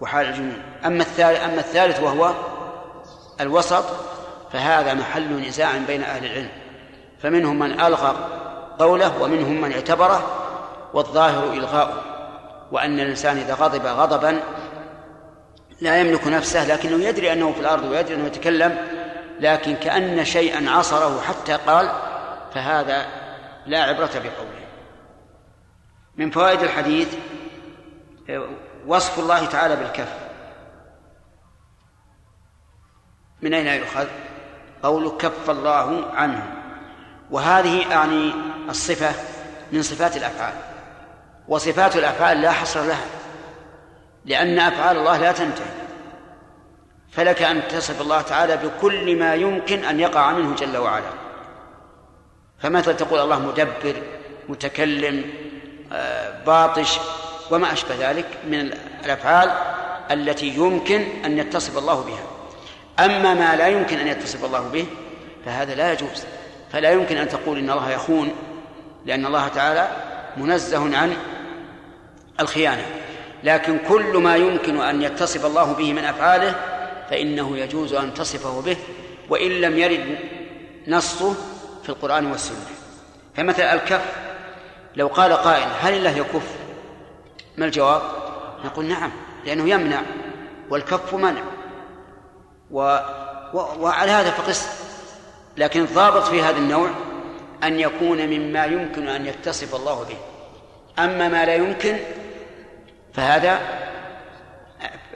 وحال الجنون. أما الثالث أما الثالث وهو الوسط فهذا محل نزاع بين أهل العلم. فمنهم من ألغى قوله ومنهم من اعتبره والظاهر إلغاؤه. وأن الإنسان إذا غضب غضبا لا يملك نفسه لكنه يدري أنه في الأرض ويدري أنه يتكلم لكن كأن شيئا عصره حتى قال فهذا لا عبرة بقوله. من فوائد الحديث وصف الله تعالى بالكف. من أين يؤخذ؟ قول كف الله عنه. وهذه أعني الصفة من صفات الأفعال. وصفات الأفعال لا حصر لها لأن أفعال الله لا تنتهي. فلك أن تصف الله تعالى بكل ما يمكن أن يقع منه جل وعلا. فمثلا تقول الله مدبر متكلم آه، باطش وما أشبه ذلك من الأفعال التي يمكن أن يتصف الله بها. أما ما لا يمكن أن يتصف الله به فهذا لا يجوز. فلا يمكن أن تقول إن الله يخون لأن الله تعالى منزه عن الخيانة. لكن كل ما يمكن أن يتصف الله به من أفعاله فإنه يجوز أن تصفه به وإن لم يرد نصه في القرآن والسنة. فمثل الكف. لو قال قائل هل الله يكف؟ ما الجواب؟ نقول نعم لأنه يمنع والكف منع. و... و... وعلى هذا فقس. لكن الضابط في هذا النوع أن يكون مما يمكن أن يتصف الله به. أما ما لا يمكن فهذا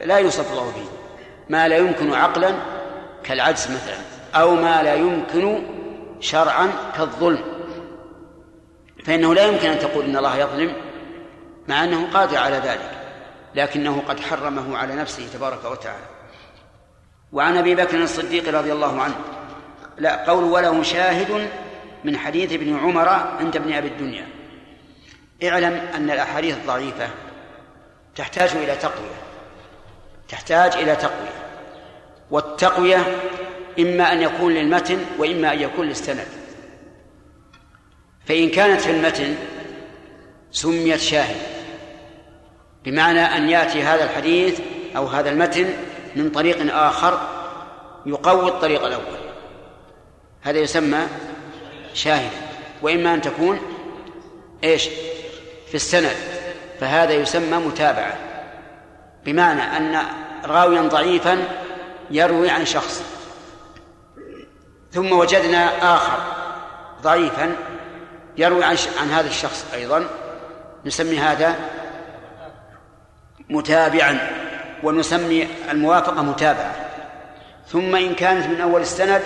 لا يوصف الله به. ما لا يمكن عقلا كالعجز مثلا أو ما لا يمكن شرعا كالظلم. فإنه لا يمكن أن تقول إن الله يظلم مع أنه قادر على ذلك لكنه قد حرمه على نفسه تبارك وتعالى. وعن أبي بكر الصديق رضي الله عنه لا قول وله شاهد من حديث ابن عمر عند ابن أبي الدنيا. اعلم أن الأحاديث الضعيفة تحتاج إلى تقوية تحتاج إلى تقوية. والتقوية إما أن يكون للمتن وإما أن يكون للسند. فإن كانت في المتن سميت شاهد بمعنى أن يأتي هذا الحديث أو هذا المتن من طريق آخر يقوي الطريق الأول. هذا يسمى شاهدا وإما أن تكون إيش؟ في السند. فهذا يسمى متابعة. بمعنى أن راويا ضعيفا يروي عن شخص. ثم وجدنا آخر ضعيفا يروي عن, عن هذا الشخص أيضا نسمي هذا متابعا ونسمي الموافقة متابعة. ثم إن كانت من أول السند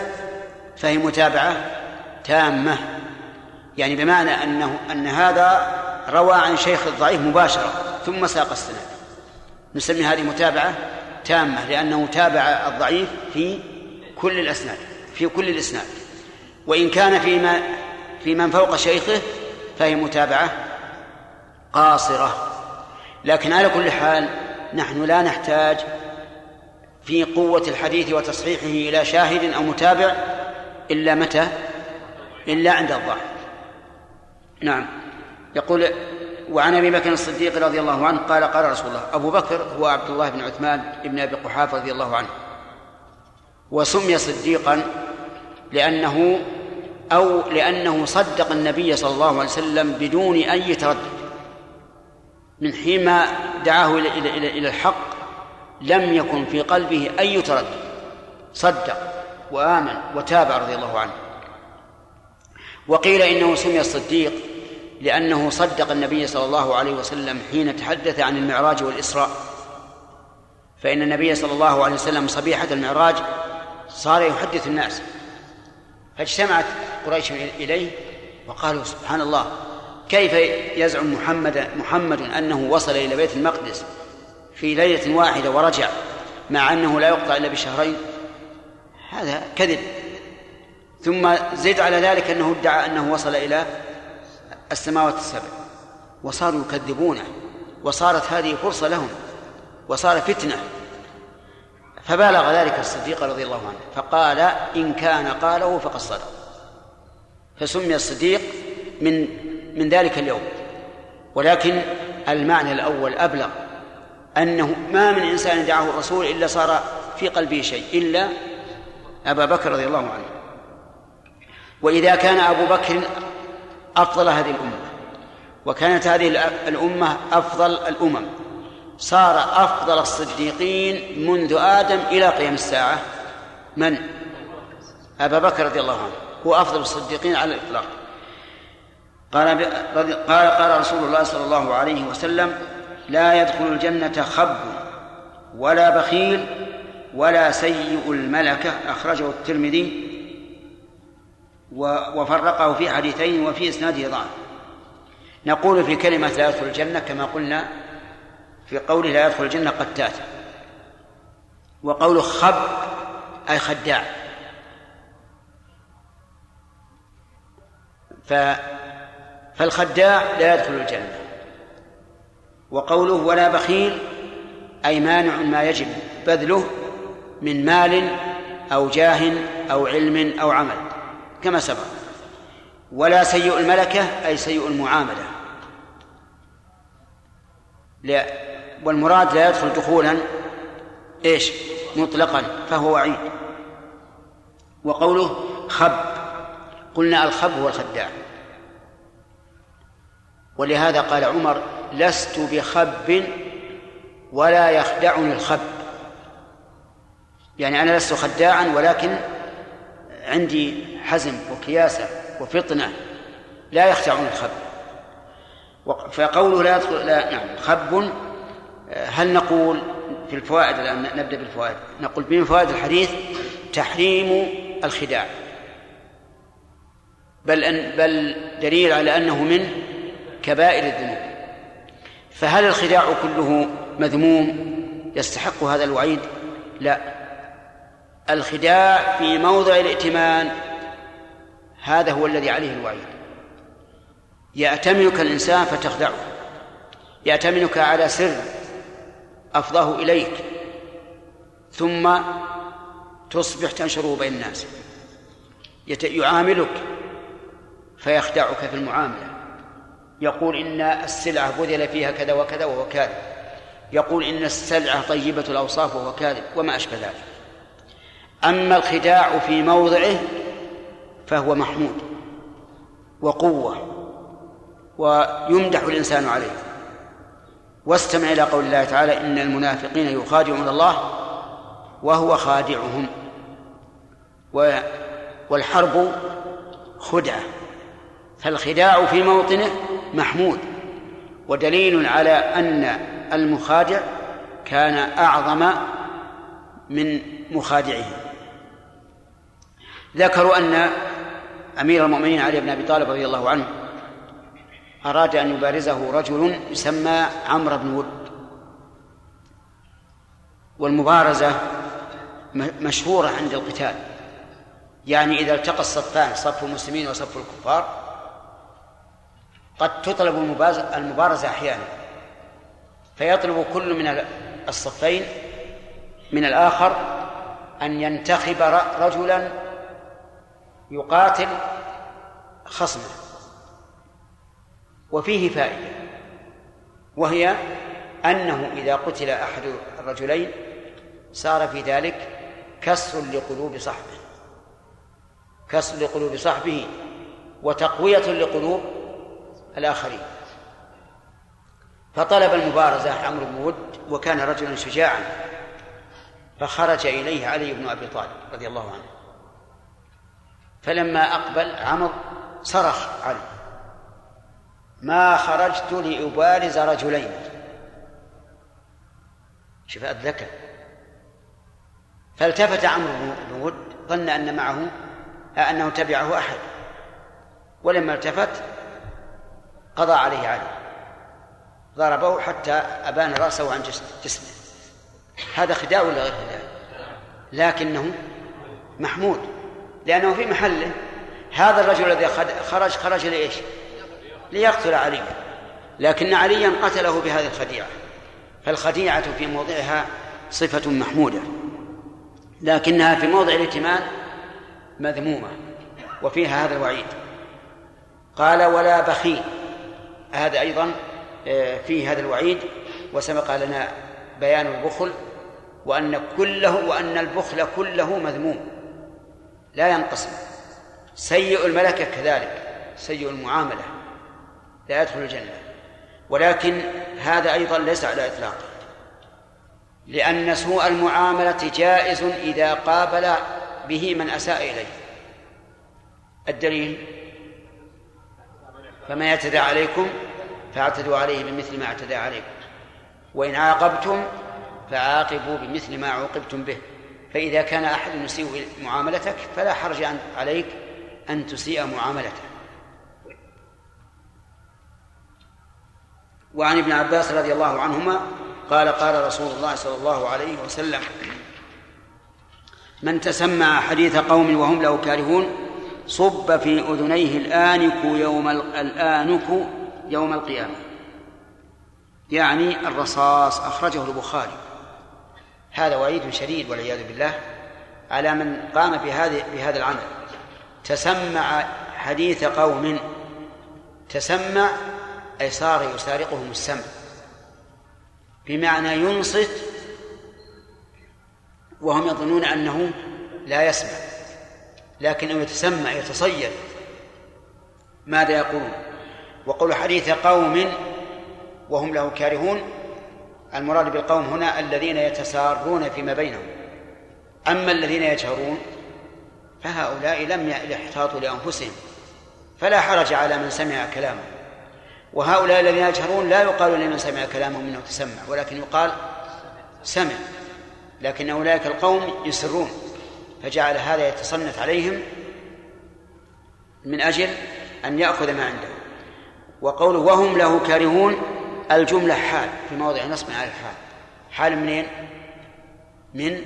فهي متابعة تامة. يعني بمعنى أنه أن هذا روى عن شيخ الضعيف مباشرة ثم ساق السند. نسمي هذه متابعة تامة لأنه تابع الضعيف في كل الأسناد. في كل الإسناد. وإن كان فيما في من فوق شيخه فهي متابعة قاصرة. لكن على كل حال نحن لا نحتاج في قوة الحديث وتصحيحه إلى شاهد أو متابع إلا متى؟ إلا عند الضعف. نعم. يقول وعن أبي بكر الصديق رضي الله عنه قال قال رسول الله أبو بكر هو عبد الله بن عثمان بن أبي قحافة رضي الله عنه. وسمي صديقا لأنه أو لأنه صدق النبي صلى الله عليه وسلم بدون أي تردد. من حين ما دعاه إلى إلى, إلى الحق لم يكن في قلبه أي تردد. صدق وآمن وتابع رضي الله عنه. وقيل إنه سمي الصديق لأنه صدق النبي صلى الله عليه وسلم حين تحدث عن المعراج والإسراء. فإن النبي صلى الله عليه وسلم صبيحة المعراج صار يحدث الناس. فاجتمعت قريش إليه وقالوا سبحان الله كيف يزعم محمد محمد أنه وصل إلى بيت المقدس في ليلة واحدة ورجع مع أنه لا يقطع إلا بشهرين؟ هذا كذب. ثم زد على ذلك أنه ادعى أنه وصل إلى السماوات السبع وصاروا يكذبونه وصارت هذه فرصة لهم وصار فتنة. فبالغ ذلك الصديق رضي الله عنه فقال إن كان قاله فقد صدق. فسمي الصديق من من ذلك اليوم. ولكن المعنى الأول أبلغ أنه ما من إنسان دعاه الرسول إلا صار في قلبه شيء إلا أبا بكر رضي الله عنه. وإذا كان أبو بكر أفضل هذه الأمة وكانت هذه الأمة أفضل الأمم. صار أفضل الصديقين منذ آدم إلى قيام الساعة. من؟ أبا بكر رضي الله عنه. هو أفضل الصديقين على الإطلاق. قال قال قال رسول الله صلى الله عليه وسلم لا يدخل الجنة خب ولا بخيل ولا سيء الملكة. أخرجه الترمذي وفرقه في حديثين وفي إسناده ضعف. نقول في كلمة لا يدخل الجنة كما قلنا في قوله لا يدخل الجنة قتات. وقوله خب أي خداع. ف فالخداع لا يدخل الجنة. وقوله ولا بخيل أي مانع ما يجب بذله من مال أو جاه أو علم أو عمل كما سبق. ولا سيء الملكة أي سيء المعاملة. لا. والمراد لا يدخل دخولا إيش؟ مطلقا فهو وعيد. وقوله خب قلنا الخب هو الخداع. ولهذا قال عمر لست بخب ولا يخدعني الخب. يعني أنا لست خداعا ولكن عندي حزم وكياسة وفطنة لا يخدعني الخب. فقوله لا يدخل لا نعم خب هل نقول في الفوائد الآن نبدأ بالفوائد. نقول من فوائد الحديث تحريم الخداع. بل أن بل دليل على أنه من كبائر الذنوب. فهل الخداع كله مذموم؟ يستحق هذا الوعيد؟ لا. الخداع في موضع الائتمان هذا هو الذي عليه الوعيد. يأتمنك الإنسان فتخدعه. يأتمنك على سر أفضاه إليك ثم تصبح تنشره بين الناس يعاملك فيخدعك في المعاملة. يقول إن السلعة بذل فيها كذا وكذا وهو كاذب. يقول إن السلعة طيبة الأوصاف وهو كاذب وما أشبه ذلك. أما الخداع في موضعه فهو محمود وقوة ويمدح الإنسان عليه. واستمع إلى قول الله تعالى إن المنافقين يخادعون الله وهو خادعهم والحرب خدعة فالخداع في موطنه محمود ودليل على أن المخادع كان أعظم من مخادعه. ذكروا أن أمير المؤمنين علي بن أبي طالب رضي الله عنه أراد أن يبارزه رجل يسمى عمرو بن ود. والمبارزة مشهورة عند القتال. يعني إذا التقى الصفان صف المسلمين وصف الكفار قد تطلب المبارزة أحيانا. فيطلب كل من الصفين من الآخر أن ينتخب رجلا يقاتل خصمه. وفيه فائدة وهي أنه إذا قتل أحد الرجلين صار في ذلك كسر لقلوب صاحبه كسر لقلوب صاحبه وتقوية لقلوب الآخرين. فطلب المبارزة عمرو بن ود وكان رجلا شجاعا فخرج إليه علي بن أبي طالب رضي الله عنه. فلما أقبل عمرو صرخ علي ما خرجت لأبارز رجلين. شوف الذكاء فالتفت عمرو بن ود ظن أن معه أنه تبعه أحد. ولما التفت قضى عليه علي. ضربه حتى أبان رأسه عن جسمه. هذا خداع ولا غير خداع؟ لكنه محمود. لأنه في محله هذا الرجل الذي خرج خرج لإيش؟ ليقتل علي. لكن عليا قتله بهذه الخديعة. فالخديعة في موضعها صفة محمودة. لكنها في موضع الائتمان مذمومة وفيها هذا الوعيد. قال ولا بخيل. هذا أيضا آه، فيه هذا الوعيد وسبق لنا بيان البخل وأن كله وأن البخل كله مذموم. لا ينقسم. سيء الملكة كذلك سيء المعاملة. لا يدخل الجنة. ولكن هذا أيضا ليس على إطلاقه لأن سوء المعاملة جائز إذا قابل به من أساء إليه. الدليل؟ فما يعتدى عليكم فاعتدوا عليه بمثل ما اعتدى عليكم. وإن عاقبتم فعاقبوا بمثل ما عوقبتم به. فإذا كان أحد يسيء معاملتك فلا حرج عليك أن تسيء معاملته. وعن ابن عباس رضي الله عنهما قال قال رسول الله صلى الله عليه وسلم من تسمع حديث قوم وهم له كارهون صب في أذنيه الآنك يوم الآنك يوم القيامة. يعني الرصاص أخرجه البخاري. هذا وعيد شديد والعياذ بالله على من قام بهذه بهذا العمل. تسمع حديث قوم تسمع أي صار يسارقهم السمع. بمعنى ينصت وهم يظنون أنه لا يسمع لكنه يتسمع يتصيد ماذا يقولون؟ وقول حديث قوم وهم له كارهون المراد بالقوم هنا الذين يتسارون فيما بينهم. أما الذين يجهرون فهؤلاء لم يحتاطوا لأنفسهم فلا حرج على من سمع كلامه وهؤلاء الذين يجهرون لا يقال لمن سمع كلامهم إنه تسمع ولكن يقال سمع لكن أولئك القوم يسرون. فجعل هذا يتصنت عليهم من أجل أن يأخذ ما عنده. وقوله وهم له كارهون الجملة حال في موضع نصب على الحال. حال منين؟ من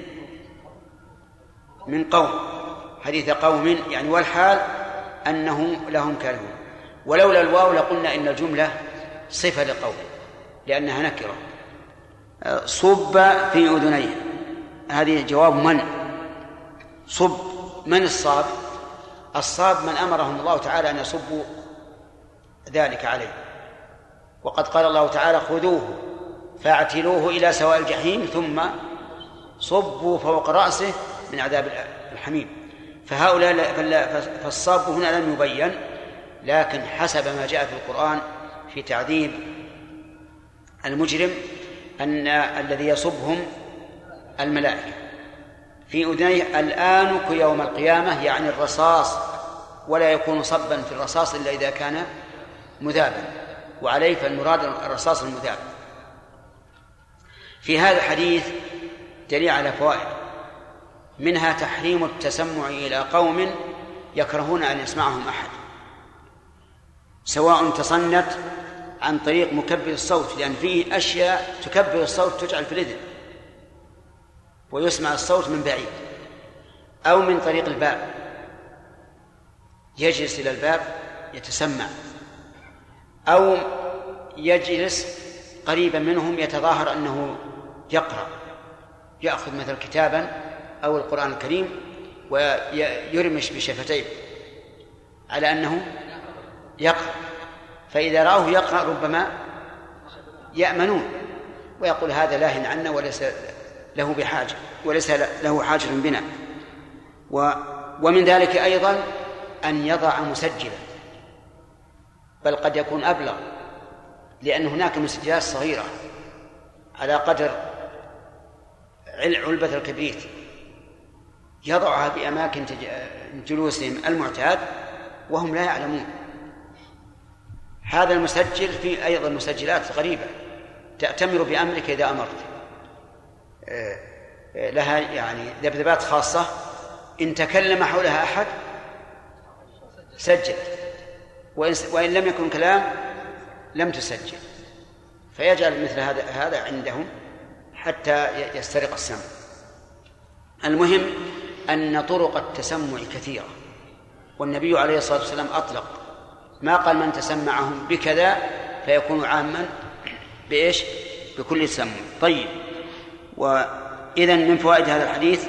من قوم. حديث قوم يعني والحال أنهم لهم كارهون. ولولا الواو لقلنا إن الجملة صفة لقول لأنها نكرة. صب في أذنيه هذه جواب من؟ صب. من الصاب؟ الصاب من أمرهم الله تعالى أن يصبوا ذلك عليه. وقد قال الله تعالى خذوه فاعتلوه إلى سواء الجحيم ثم صبوا فوق رأسه من عذاب الحميم. فهؤلاء فالصاب هنا لم يبين. لكن حسب ما جاء في القرآن في تعذيب المجرم أن الذي يصبهم الملائكة. في أذنيه الآنك يوم القيامة يعني الرصاص ولا يكون صبا في الرصاص إلا إذا كان مذابا. وعليه فالمراد الرصاص المذاب. في هذا الحديث دليل على فوائد. منها تحريم التسمع إلى قوم يكرهون أن يسمعهم أحد. سواء تصنت عن طريق مكبر الصوت لأن فيه أشياء تكبر الصوت تجعل في الإذن ويسمع الصوت من بعيد أو من طريق الباب. يجلس إلى الباب يتسمع أو يجلس قريبا منهم يتظاهر أنه يقرأ يأخذ مثل كتابا أو القرآن الكريم ويرمش بشفتيه على أنه يقرأ. فإذا رأوه يقرأ ربما يأمنون ويقول هذا لاهن عنا وليس له بحاجة وليس له حاجة بنا. و ومن ذلك أيضا أن يضع مسجلا. بل قد يكون أبلغ لأن هناك مسجلات صغيرة على قدر علبة الكبريت يضعها في أماكن جلوسهم المعتاد وهم لا يعلمون. هذا المسجل في أيضا مسجلات غريبة تأتمر بأمرك إذا أمرت. آه، آه، لها يعني ذبذبات خاصة. إن تكلم حولها أحد سجل. وإن لم يكن كلام لم تسجل. فيجعل مثل هذا هذا عندهم حتى يسترق السمع. المهم أن طرق التسمع كثيرة والنبي عليه الصلاة والسلام أطلق ما قال من تسمعهم بكذا فيكون عاما بإيش؟ بكل تسمع طيب. وإذا من فوائد هذا الحديث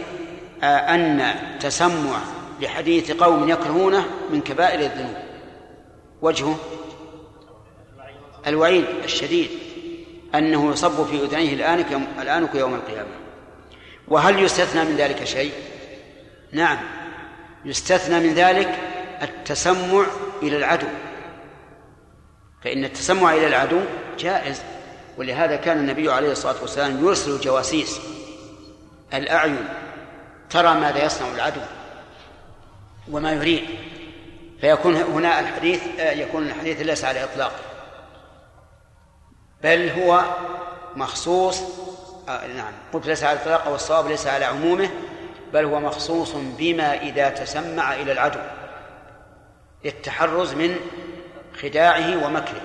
آه، أن تسمع لحديث قوم يكرهونه من كبائر الذنوب. وجهه؟ الوعيد الشديد. أنه يصب في أذنيه الآنك يوم, الآنك يوم القيامة. وهل يستثنى من ذلك شيء؟ نعم. يستثنى من ذلك التسمع إلى العدو. فإن التسمع إلى العدو جائز ولهذا كان النبي عليه الصلاة والسلام يرسل الجواسيس. الأعين ترى ماذا يصنع العدو وما يريد. فيكون هنا الحديث يكون الحديث ليس على إطلاق. بل هو مخصوص نعم قلت ليس على الإطلاق والصواب ليس على عمومه بل هو مخصوص بما إذا تسمع إلى العدو. للتحرز من خداعه ومكره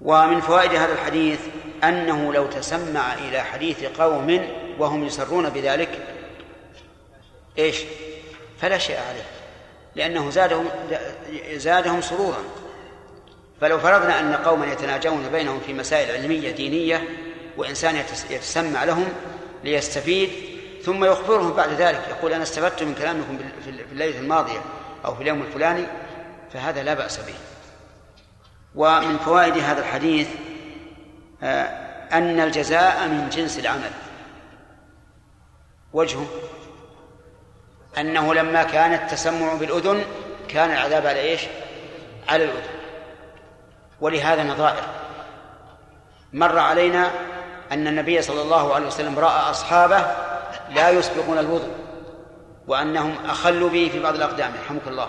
ومن فوائد هذا الحديث أنه لو تسمع إلى حديث قوم وهم يسرون بذلك إيش؟ فلا شيء عليه لأنه زادهم زادهم سرورا فلو فرضنا أن قوما يتناجون بينهم في مسائل علمية دينية وإنسان يتسمع لهم ليستفيد ثم يخبرهم بعد ذلك يقول أنا استفدت من كلامكم في الليلة الماضية أو في اليوم الفلاني فهذا لا بأس به. ومن فوائد هذا الحديث آه، أن الجزاء من جنس العمل. وجهه أنه لما كان التسمع بالأذن كان العذاب على إيش؟ على الأذن. ولهذا نظائر. مر علينا أن النبي صلى الله عليه وسلم رأى أصحابه لا يسبقون الوضوء. وأنهم أخلوا به في بعض الأقدام يرحمك الله.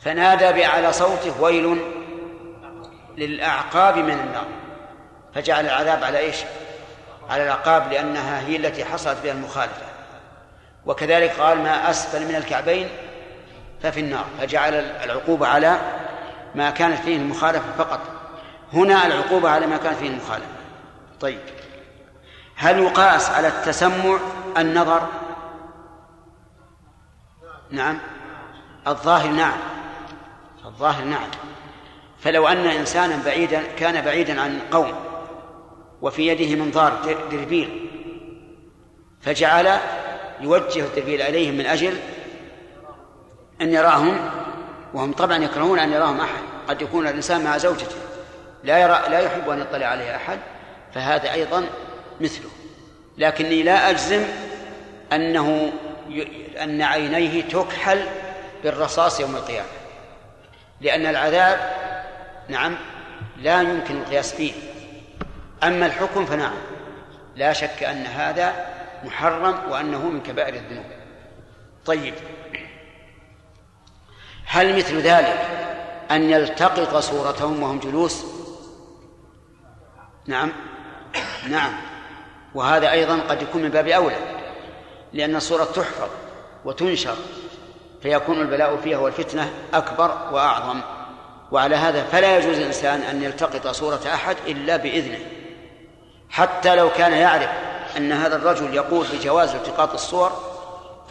فنادى بأعلى صوته ويل للأعقاب من النار فجعل العذاب على إيش؟ على الأعقاب لأنها هي التي حصلت بها المخالفة. وكذلك قال ما أسفل من الكعبين ففي النار. فجعل العقوبة على ما كانت فيه المخالفة فقط. هنا العقوبة على ما كانت فيه المخالفة. طيب. هل يقاس على التسمع النظر؟ نعم. الظاهر نعم. الظاهر نعم. فلو أن إنسانا بعيدا كان بعيدا عن قوم وفي يده منظار دربيل فجعل يوجه الدربيل إليهم من أجل أن يراهم وهم طبعا يكرهون أن يراهم أحد. قد يكون الإنسان مع زوجته. لا يرى لا يحب أن يطلع عليه أحد فهذا أيضا مثله. لكني لا أجزم أنه أن عينيه تكحل بالرصاص يوم القيامة. لأن العذاب نعم لا يمكن القياس فيه. أما الحكم فنعم. لا شك أن هذا محرم وأنه من كبائر الذنوب. طيب. هل مثل ذلك أن يلتقط صورتهم وهم جلوس؟ نعم. نعم. وهذا أيضا قد يكون من باب أولى لأن الصورة تحفظ. وتنشر فيكون البلاء فيها والفتنة أكبر وأعظم. وعلى هذا فلا يجوز الإنسان أن يلتقط صورة أحد إلا بإذنه. حتى لو كان يعرف أن هذا الرجل يقول بجواز التقاط الصور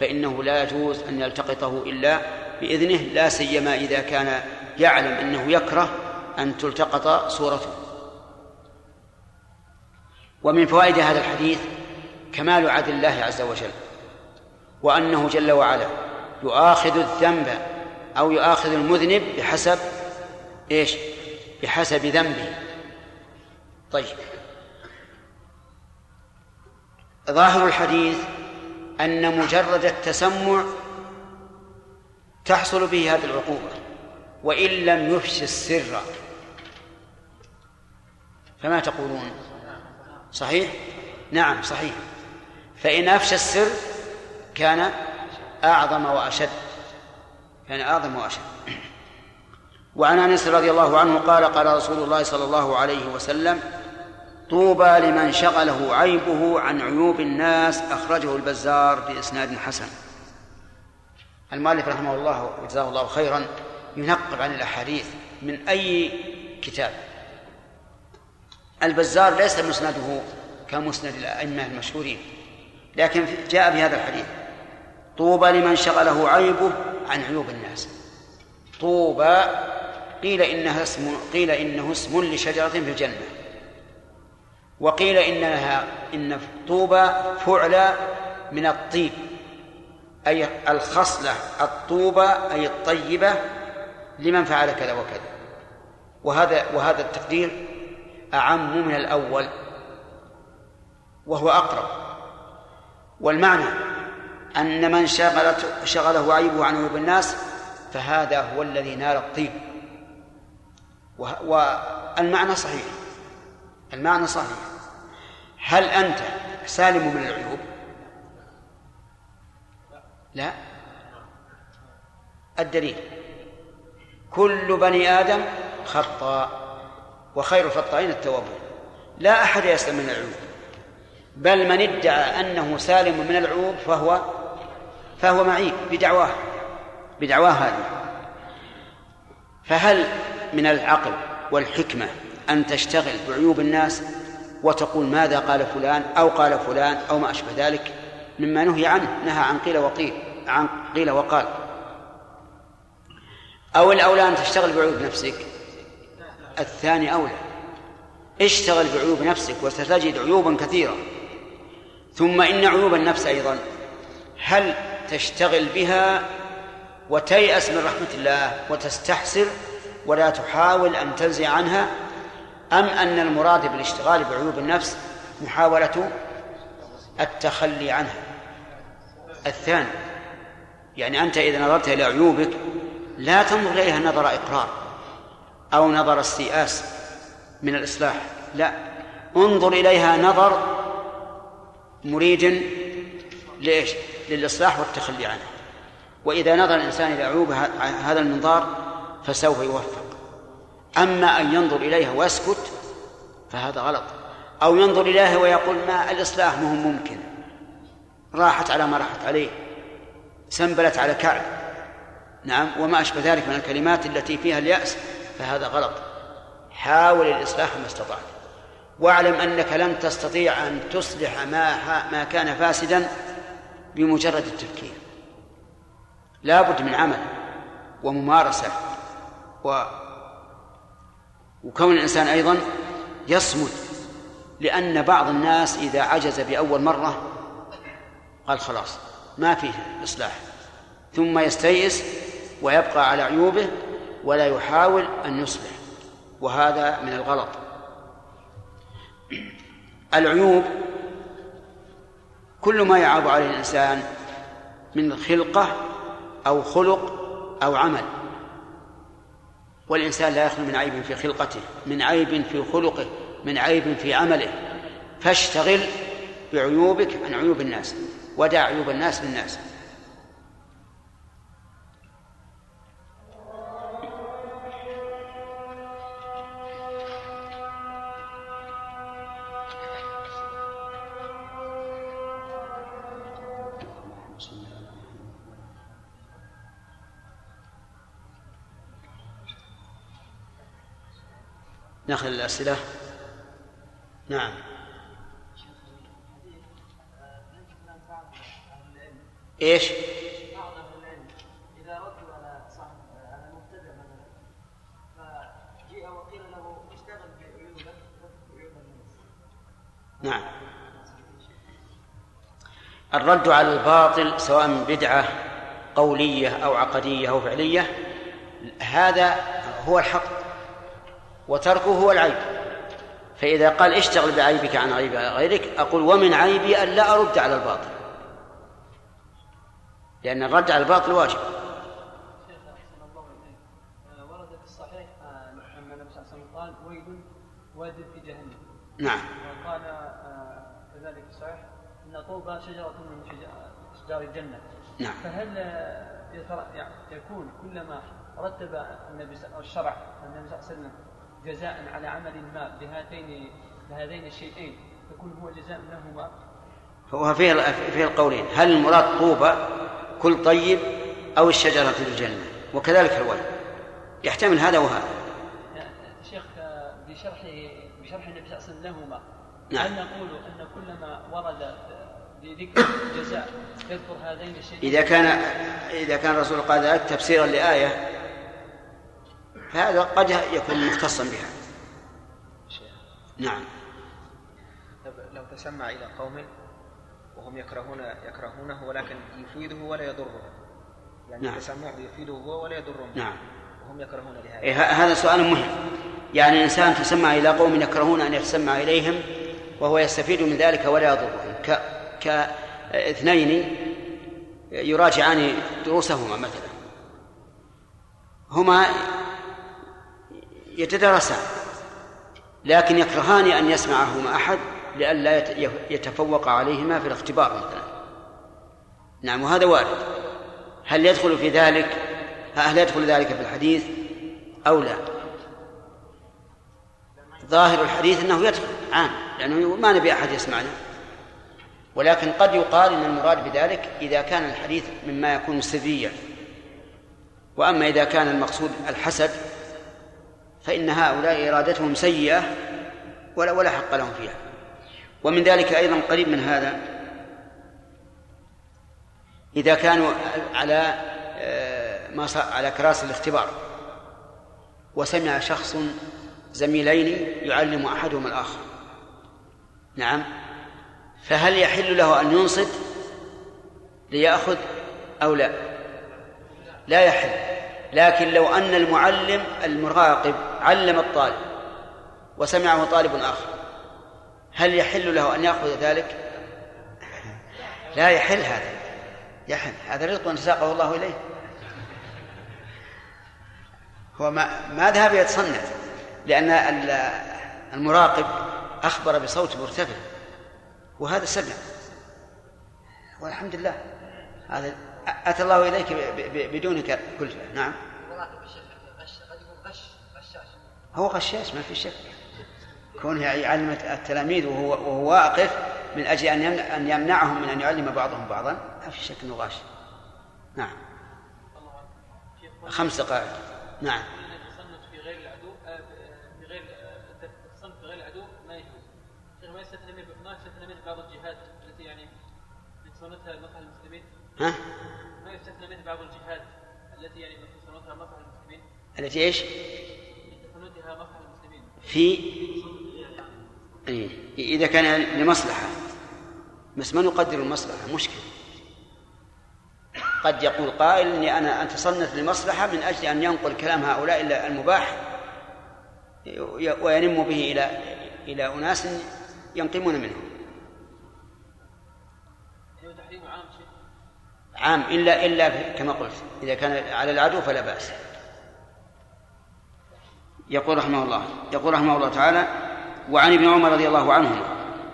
فإنه لا يجوز أن يلتقطه إلا بإذنه لا سيما إذا كان يعلم أنه يكره أن تلتقط صورته. ومن فوائد هذا الحديث كمال عدل الله عز وجل. وأنه جل وعلا يؤاخذ الذنب أو يؤاخذ المذنب بحسب إيش؟ بحسب ذنبه. طيب. ظاهر الحديث أن مجرد التسمع تحصل به هذه العقوبة وإن لم يفش السر. فما تقولون؟ صحيح؟ نعم صحيح. فإن أفشى السر كان أعظم وأشد. كان أعظم وأشد. وعن أنس رضي الله عنه قال قال رسول الله صلى الله عليه وسلم طوبى لمن شغله عيبه عن عيوب الناس أخرجه البزار بإسناد حسن. المؤلف رحمه الله وجزاه الله خيرا ينقب عن الأحاديث من أي كتاب. البزار ليس مسنده كمسند الأئمة المشهورين لكن جاء بهذا الحديث. طوبى لمن شغله عيبه عن عيوب الناس. طوبى قيل إنها اسم قيل إنه اسم لشجرة في الجنة. وقيل إنها إن طوبى فعل من الطيب أي الخصلة الطوبة أي الطيبة لمن فعل كذا وكذا. وهذا وهذا التقدير أعم من الأول وهو أقرب. والمعنى أن من شغلت شغله عيبه عن عيوب الناس فهذا هو الذي نال الطيب. والمعنى صحيح. المعنى صحيح. هل أنت سالم من العيوب؟ لا. الدليل. كل بني آدم خطاء وخير الخطائين التوابون. لا أحد يسلم من العيوب. بل من ادعى أنه سالم من العيوب فهو فهو معيب بدعواه بدعواه هذه. فهل من العقل والحكمة أن تشتغل بعيوب الناس وتقول ماذا قال فلان أو قال فلان أو ما أشبه ذلك؟ مما نهي عنه نهى عن قيل وقيل عن قيل وقال. أو الأولى أن تشتغل بعيوب نفسك؟ الثاني أولى. اشتغل بعيوب نفسك وستجد عيوبا كثيرة. ثم إن عيوب النفس أيضا. هل تشتغل بها وتيأس من رحمة الله وتستحسر ولا تحاول أن تنزع عنها أم أن المراد بالاشتغال بعيوب النفس محاولة التخلي عنها الثاني يعني أنت إذا نظرت إلى عيوبك لا تنظر إليها نظر إقرار أو نظر استيئاس من الإصلاح لا انظر إليها نظر مريد لإيش؟ للإصلاح والتخلي عنه. وإذا نظر الإنسان إلى عيوب هذا المنظار فسوف يوفق. أما أن ينظر إليها ويسكت فهذا غلط. أو ينظر إليها ويقول ما الإصلاح ما هو ممكن. راحت على ما راحت عليه. سنبلت على كعب. نعم وما أشبه ذلك من الكلمات التي فيها اليأس فهذا غلط. حاول الإصلاح ما استطعت. واعلم أنك لن تستطيع أن تصلح ما ما كان فاسدا بمجرد التفكير. لا بد من عمل وممارسة و وكون الإنسان أيضا يصمد لأن بعض الناس إذا عجز بأول مرة قال خلاص ما فيه إصلاح. ثم يستيئس ويبقى على عيوبه ولا يحاول أن يصلح وهذا من الغلط. العيوب كل ما يعاب عليه الإنسان من خلقة أو خلق أو عمل. والإنسان لا يخلو من عيب في خلقته من عيب في خلقه من عيب في عمله. فاشتغل بعيوبك عن عيوب الناس ودع عيوب الناس للناس اشتغل بعيوبك عيوب الناس نعم. الرد على الباطل سواء من بدعة قولية أو عقدية أو فعلية هذا هو الحق. وتركه هو العيب. فإذا قال اشتغل بعيبك عن عيب غيرك أقول ومن عيبي أن لا أرد على الباطل. لأن الرد على الباطل واجب. ورد في الصحيح أن النبي صلى الله عليه وسلم قال ويل واد في جهنم نعم وقال كذلك في الصحيح أن طوبى شجرة من أشجار الجنة نعم فهل يكون كلما رتب النبي الشرع النبي صلى الله عليه وسلم جزاء على عمل ما بهاتين بهذين الشيئين يكون هو جزاء لهما هو فيه فيه القولين هل المراد طوبى كل طيب أو الشجرة في الجنة؟ وكذلك الولد. يحتمل هذا وهذا. شيخ بشرح بشرح النبي صلى الله عليه وسلم لهما نعم. هل نقول أن كلما ورد بذكر جزاء يذكر هذين الشيئين؟ إذا كان إذا كان الرسول قال ذلك تفسيرا لآية فهذا قد يكون مختصا بها. نعم. لو تسمع إلى قوم وهم يكرهون يكرهونه ولكن يفيده ولا يضره. يعني نعم. تسمعه يفيده هو ولا يضره. نعم. وهم يكرهون لهذا. إيه هذا سؤال مهم. يعني الإنسان تسمع إلى قوم يكرهون أن يتسمع إليهم وهو يستفيد من ذلك ولا يضرهم ك كاثنين يراجعان دروسهما مثلا. هما يتدرسان لكن يكرهان أن يسمعهما أحد لئلا يتفوق عليهما في الاختبار مثلا. نعم وهذا وارد. هل يدخل في ذلك؟ هل يدخل ذلك في الحديث أو لا؟ ظاهر الحديث أنه يدخل عام لأنه ما نبي أحد يسمعنا ولكن قد يقال أن المراد بذلك إذا كان الحديث مما يكون سريا وأما إذا كان المقصود الحسد فإن هؤلاء إرادتهم سيئة ولا ولا حق لهم فيها. ومن ذلك أيضا قريب من هذا إذا كانوا على آه، ما على كراسي الاختبار وسمع شخص زميلين يعلم أحدهما الآخر. نعم. فهل يحل له أن ينصت ليأخذ أو لا؟ لا يحل. لكن لو أن المعلم المراقب علم الطالب وسمعه طالب آخر. هل يحل له أن يأخذ ذلك؟ لا يحل هذا. يحل. هذا رزق ساقه الله إليه. هو ما ما ذهب يتصنف لأن المراقب أخبر بصوت مرتفع وهذا سمع. والحمد لله. هذا أتى الله إليك بدونك كلفة. نعم. هو غشاش ما في شك. كونه يعلم التلاميذ وهو, وهو واقف من أجل أن أن يمنعهم من أن يعلم بعضهم بعضا ما في شك أنه غاش. نعم. خمس دقائق نعم. بعض الجهات التي يعني مصلحه المسلمين ها؟ ما يستثنى منه بعض الجهات التي يعني يتصنفها مصلحه المسلمين؟ التي إيش؟ في إيه؟ إذا كان لمصلحة بس من يقدر المصلحة مشكلة قد يقول قائل إني أنا أتصنف لمصلحة من أجل أن ينقل كلام هؤلاء إلى المباح وينم به إلى إلى أناس ينقمون منه. عام إلا إلا كما قلت إذا كان على العدو فلا بأس. يقول رحمه الله يقول رحمه الله تعالى وعن ابن عمر رضي الله عنهما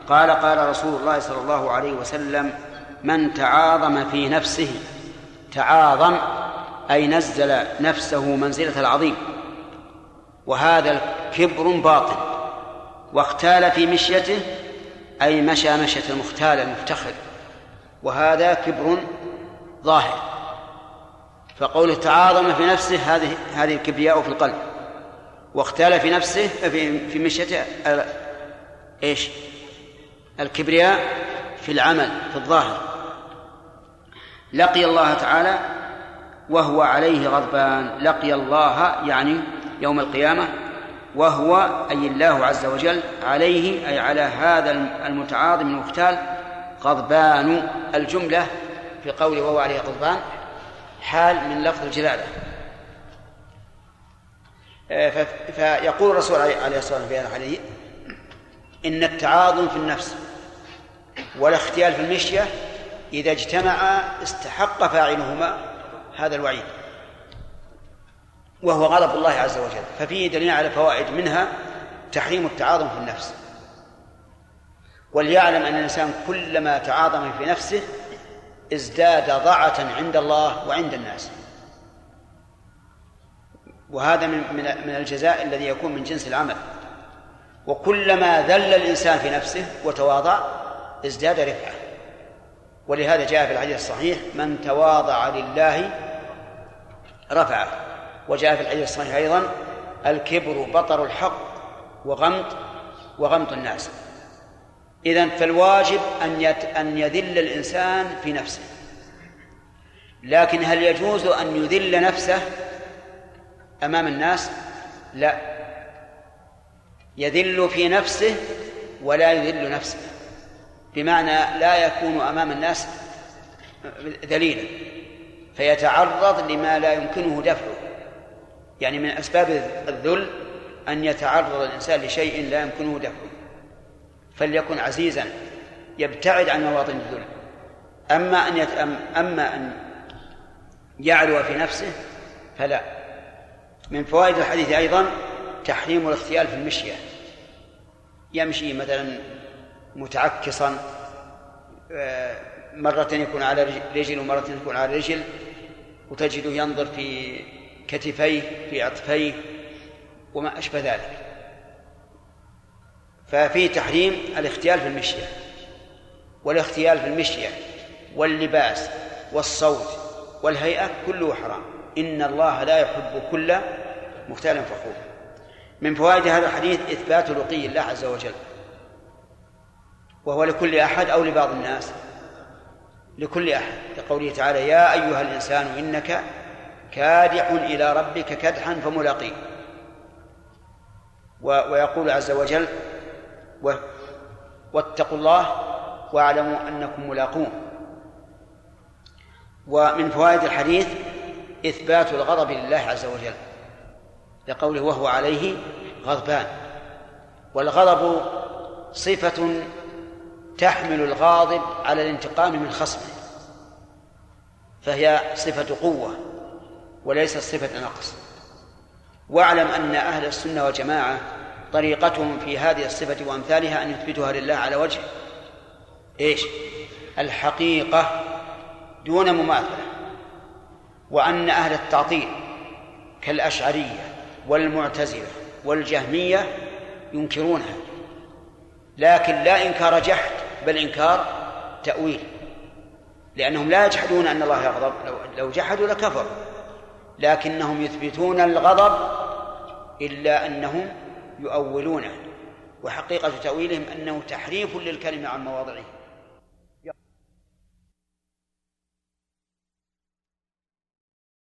قال قال رسول الله صلى الله عليه وسلم من تعاظم في نفسه تعاظم أي نزل نفسه منزلة العظيم وهذا الكبر باطن واختال في مشيته أي مشى مشية المختال المفتخر وهذا كبر ظاهر. فقوله تعاظم في نفسه هذه هذه الكبرياء في القلب. واختال في نفسه في في مشيته إيش؟ الكبرياء في العمل في الظاهر. لقي الله تعالى وهو عليه غضبان. لقي الله يعني يوم القيامة وهو أي الله عز وجل عليه أي على هذا المتعاظم المختال غضبان. الجملة في قوله وهو عليه غضبان حال من لفظ الجلالة. فيقول الرسول عليه الصلاة والسلام في هذا الحديث إن التعاظم في النفس والاختيال في المشية إذا اجتمعا استحق فاعلهما هذا الوعيد وهو غضب الله عز وجل ففيه دليل على فوائد منها تحريم التعاظم في النفس. وليعلم أن الإنسان كلما تعاظم في نفسه ازداد ضعة عند الله وعند الناس. وهذا من من الجزاء الذي يكون من جنس العمل. وكلما ذل الإنسان في نفسه وتواضع ازداد رفعة. ولهذا جاء في الحديث الصحيح من تواضع لله رفعه. وجاء في الحديث الصحيح أيضا الكبر بطر الحق وغمط وغمط الناس. إذن فالواجب أن أن يذل الإنسان في نفسه. لكن هل يجوز أن يذل نفسه أمام الناس؟ لا. يذل في نفسه ولا يذل نفسه. بمعنى لا يكون أمام الناس ذليلا. فيتعرض لما لا يمكنه دفعه. يعني من أسباب الذل أن يتعرض الإنسان لشيء لا يمكنه دفعه. فليكن عزيزا. يبتعد عن مواطن الذل. أما أن يتأم أما أن يعلو في نفسه فلا. من فوائد الحديث أيضا تحريم الاختيال في المشية. يمشي مثلا متعكصا آه، مرة يكون على رجل ومرة يكون على رجل وتجده ينظر في كتفيه في عطفيه وما أشبه ذلك. ففي تحريم الاختيال في المشية والاختيال في المشية واللباس والصوت والهيئة كله حرام. إن الله لا يحب كل مختال فخور. من فوائد هذا الحديث إثبات لقي الله عز وجل. وهو لكل أحد أو لبعض الناس. لكل أحد. لقوله تعالى يا أيها الإنسان إنك كادح إلى ربك كدحا فملاقيه ويقول عز وجل واتقوا الله واعلموا أنكم ملاقوه. ومن فوائد الحديث إثبات الغضب لله عز وجل لقوله وهو عليه غضبان. والغضب صفة تحمل الغاضب على الانتقام من خصمه فهي صفة قوة وليست صفة نقص. واعلم أن أهل السنة والجماعة طريقتهم في هذه الصفة وأمثالها أن يثبتها لله على وجه إيش؟ الحقيقة دون مماثلة. وأن أهل التعطيل كالأشعرية والمعتزلة والجهمية ينكرونها. لكن لا إنكار جحد بل إنكار تأويل. لأنهم لا يجحدون أن الله يغضب. لو, لو جحدوا لكفروا. لكنهم يثبتون الغضب إلا أنهم يؤولونه. وحقيقة تأويلهم أنه تحريف للكلمة عن مواضعه.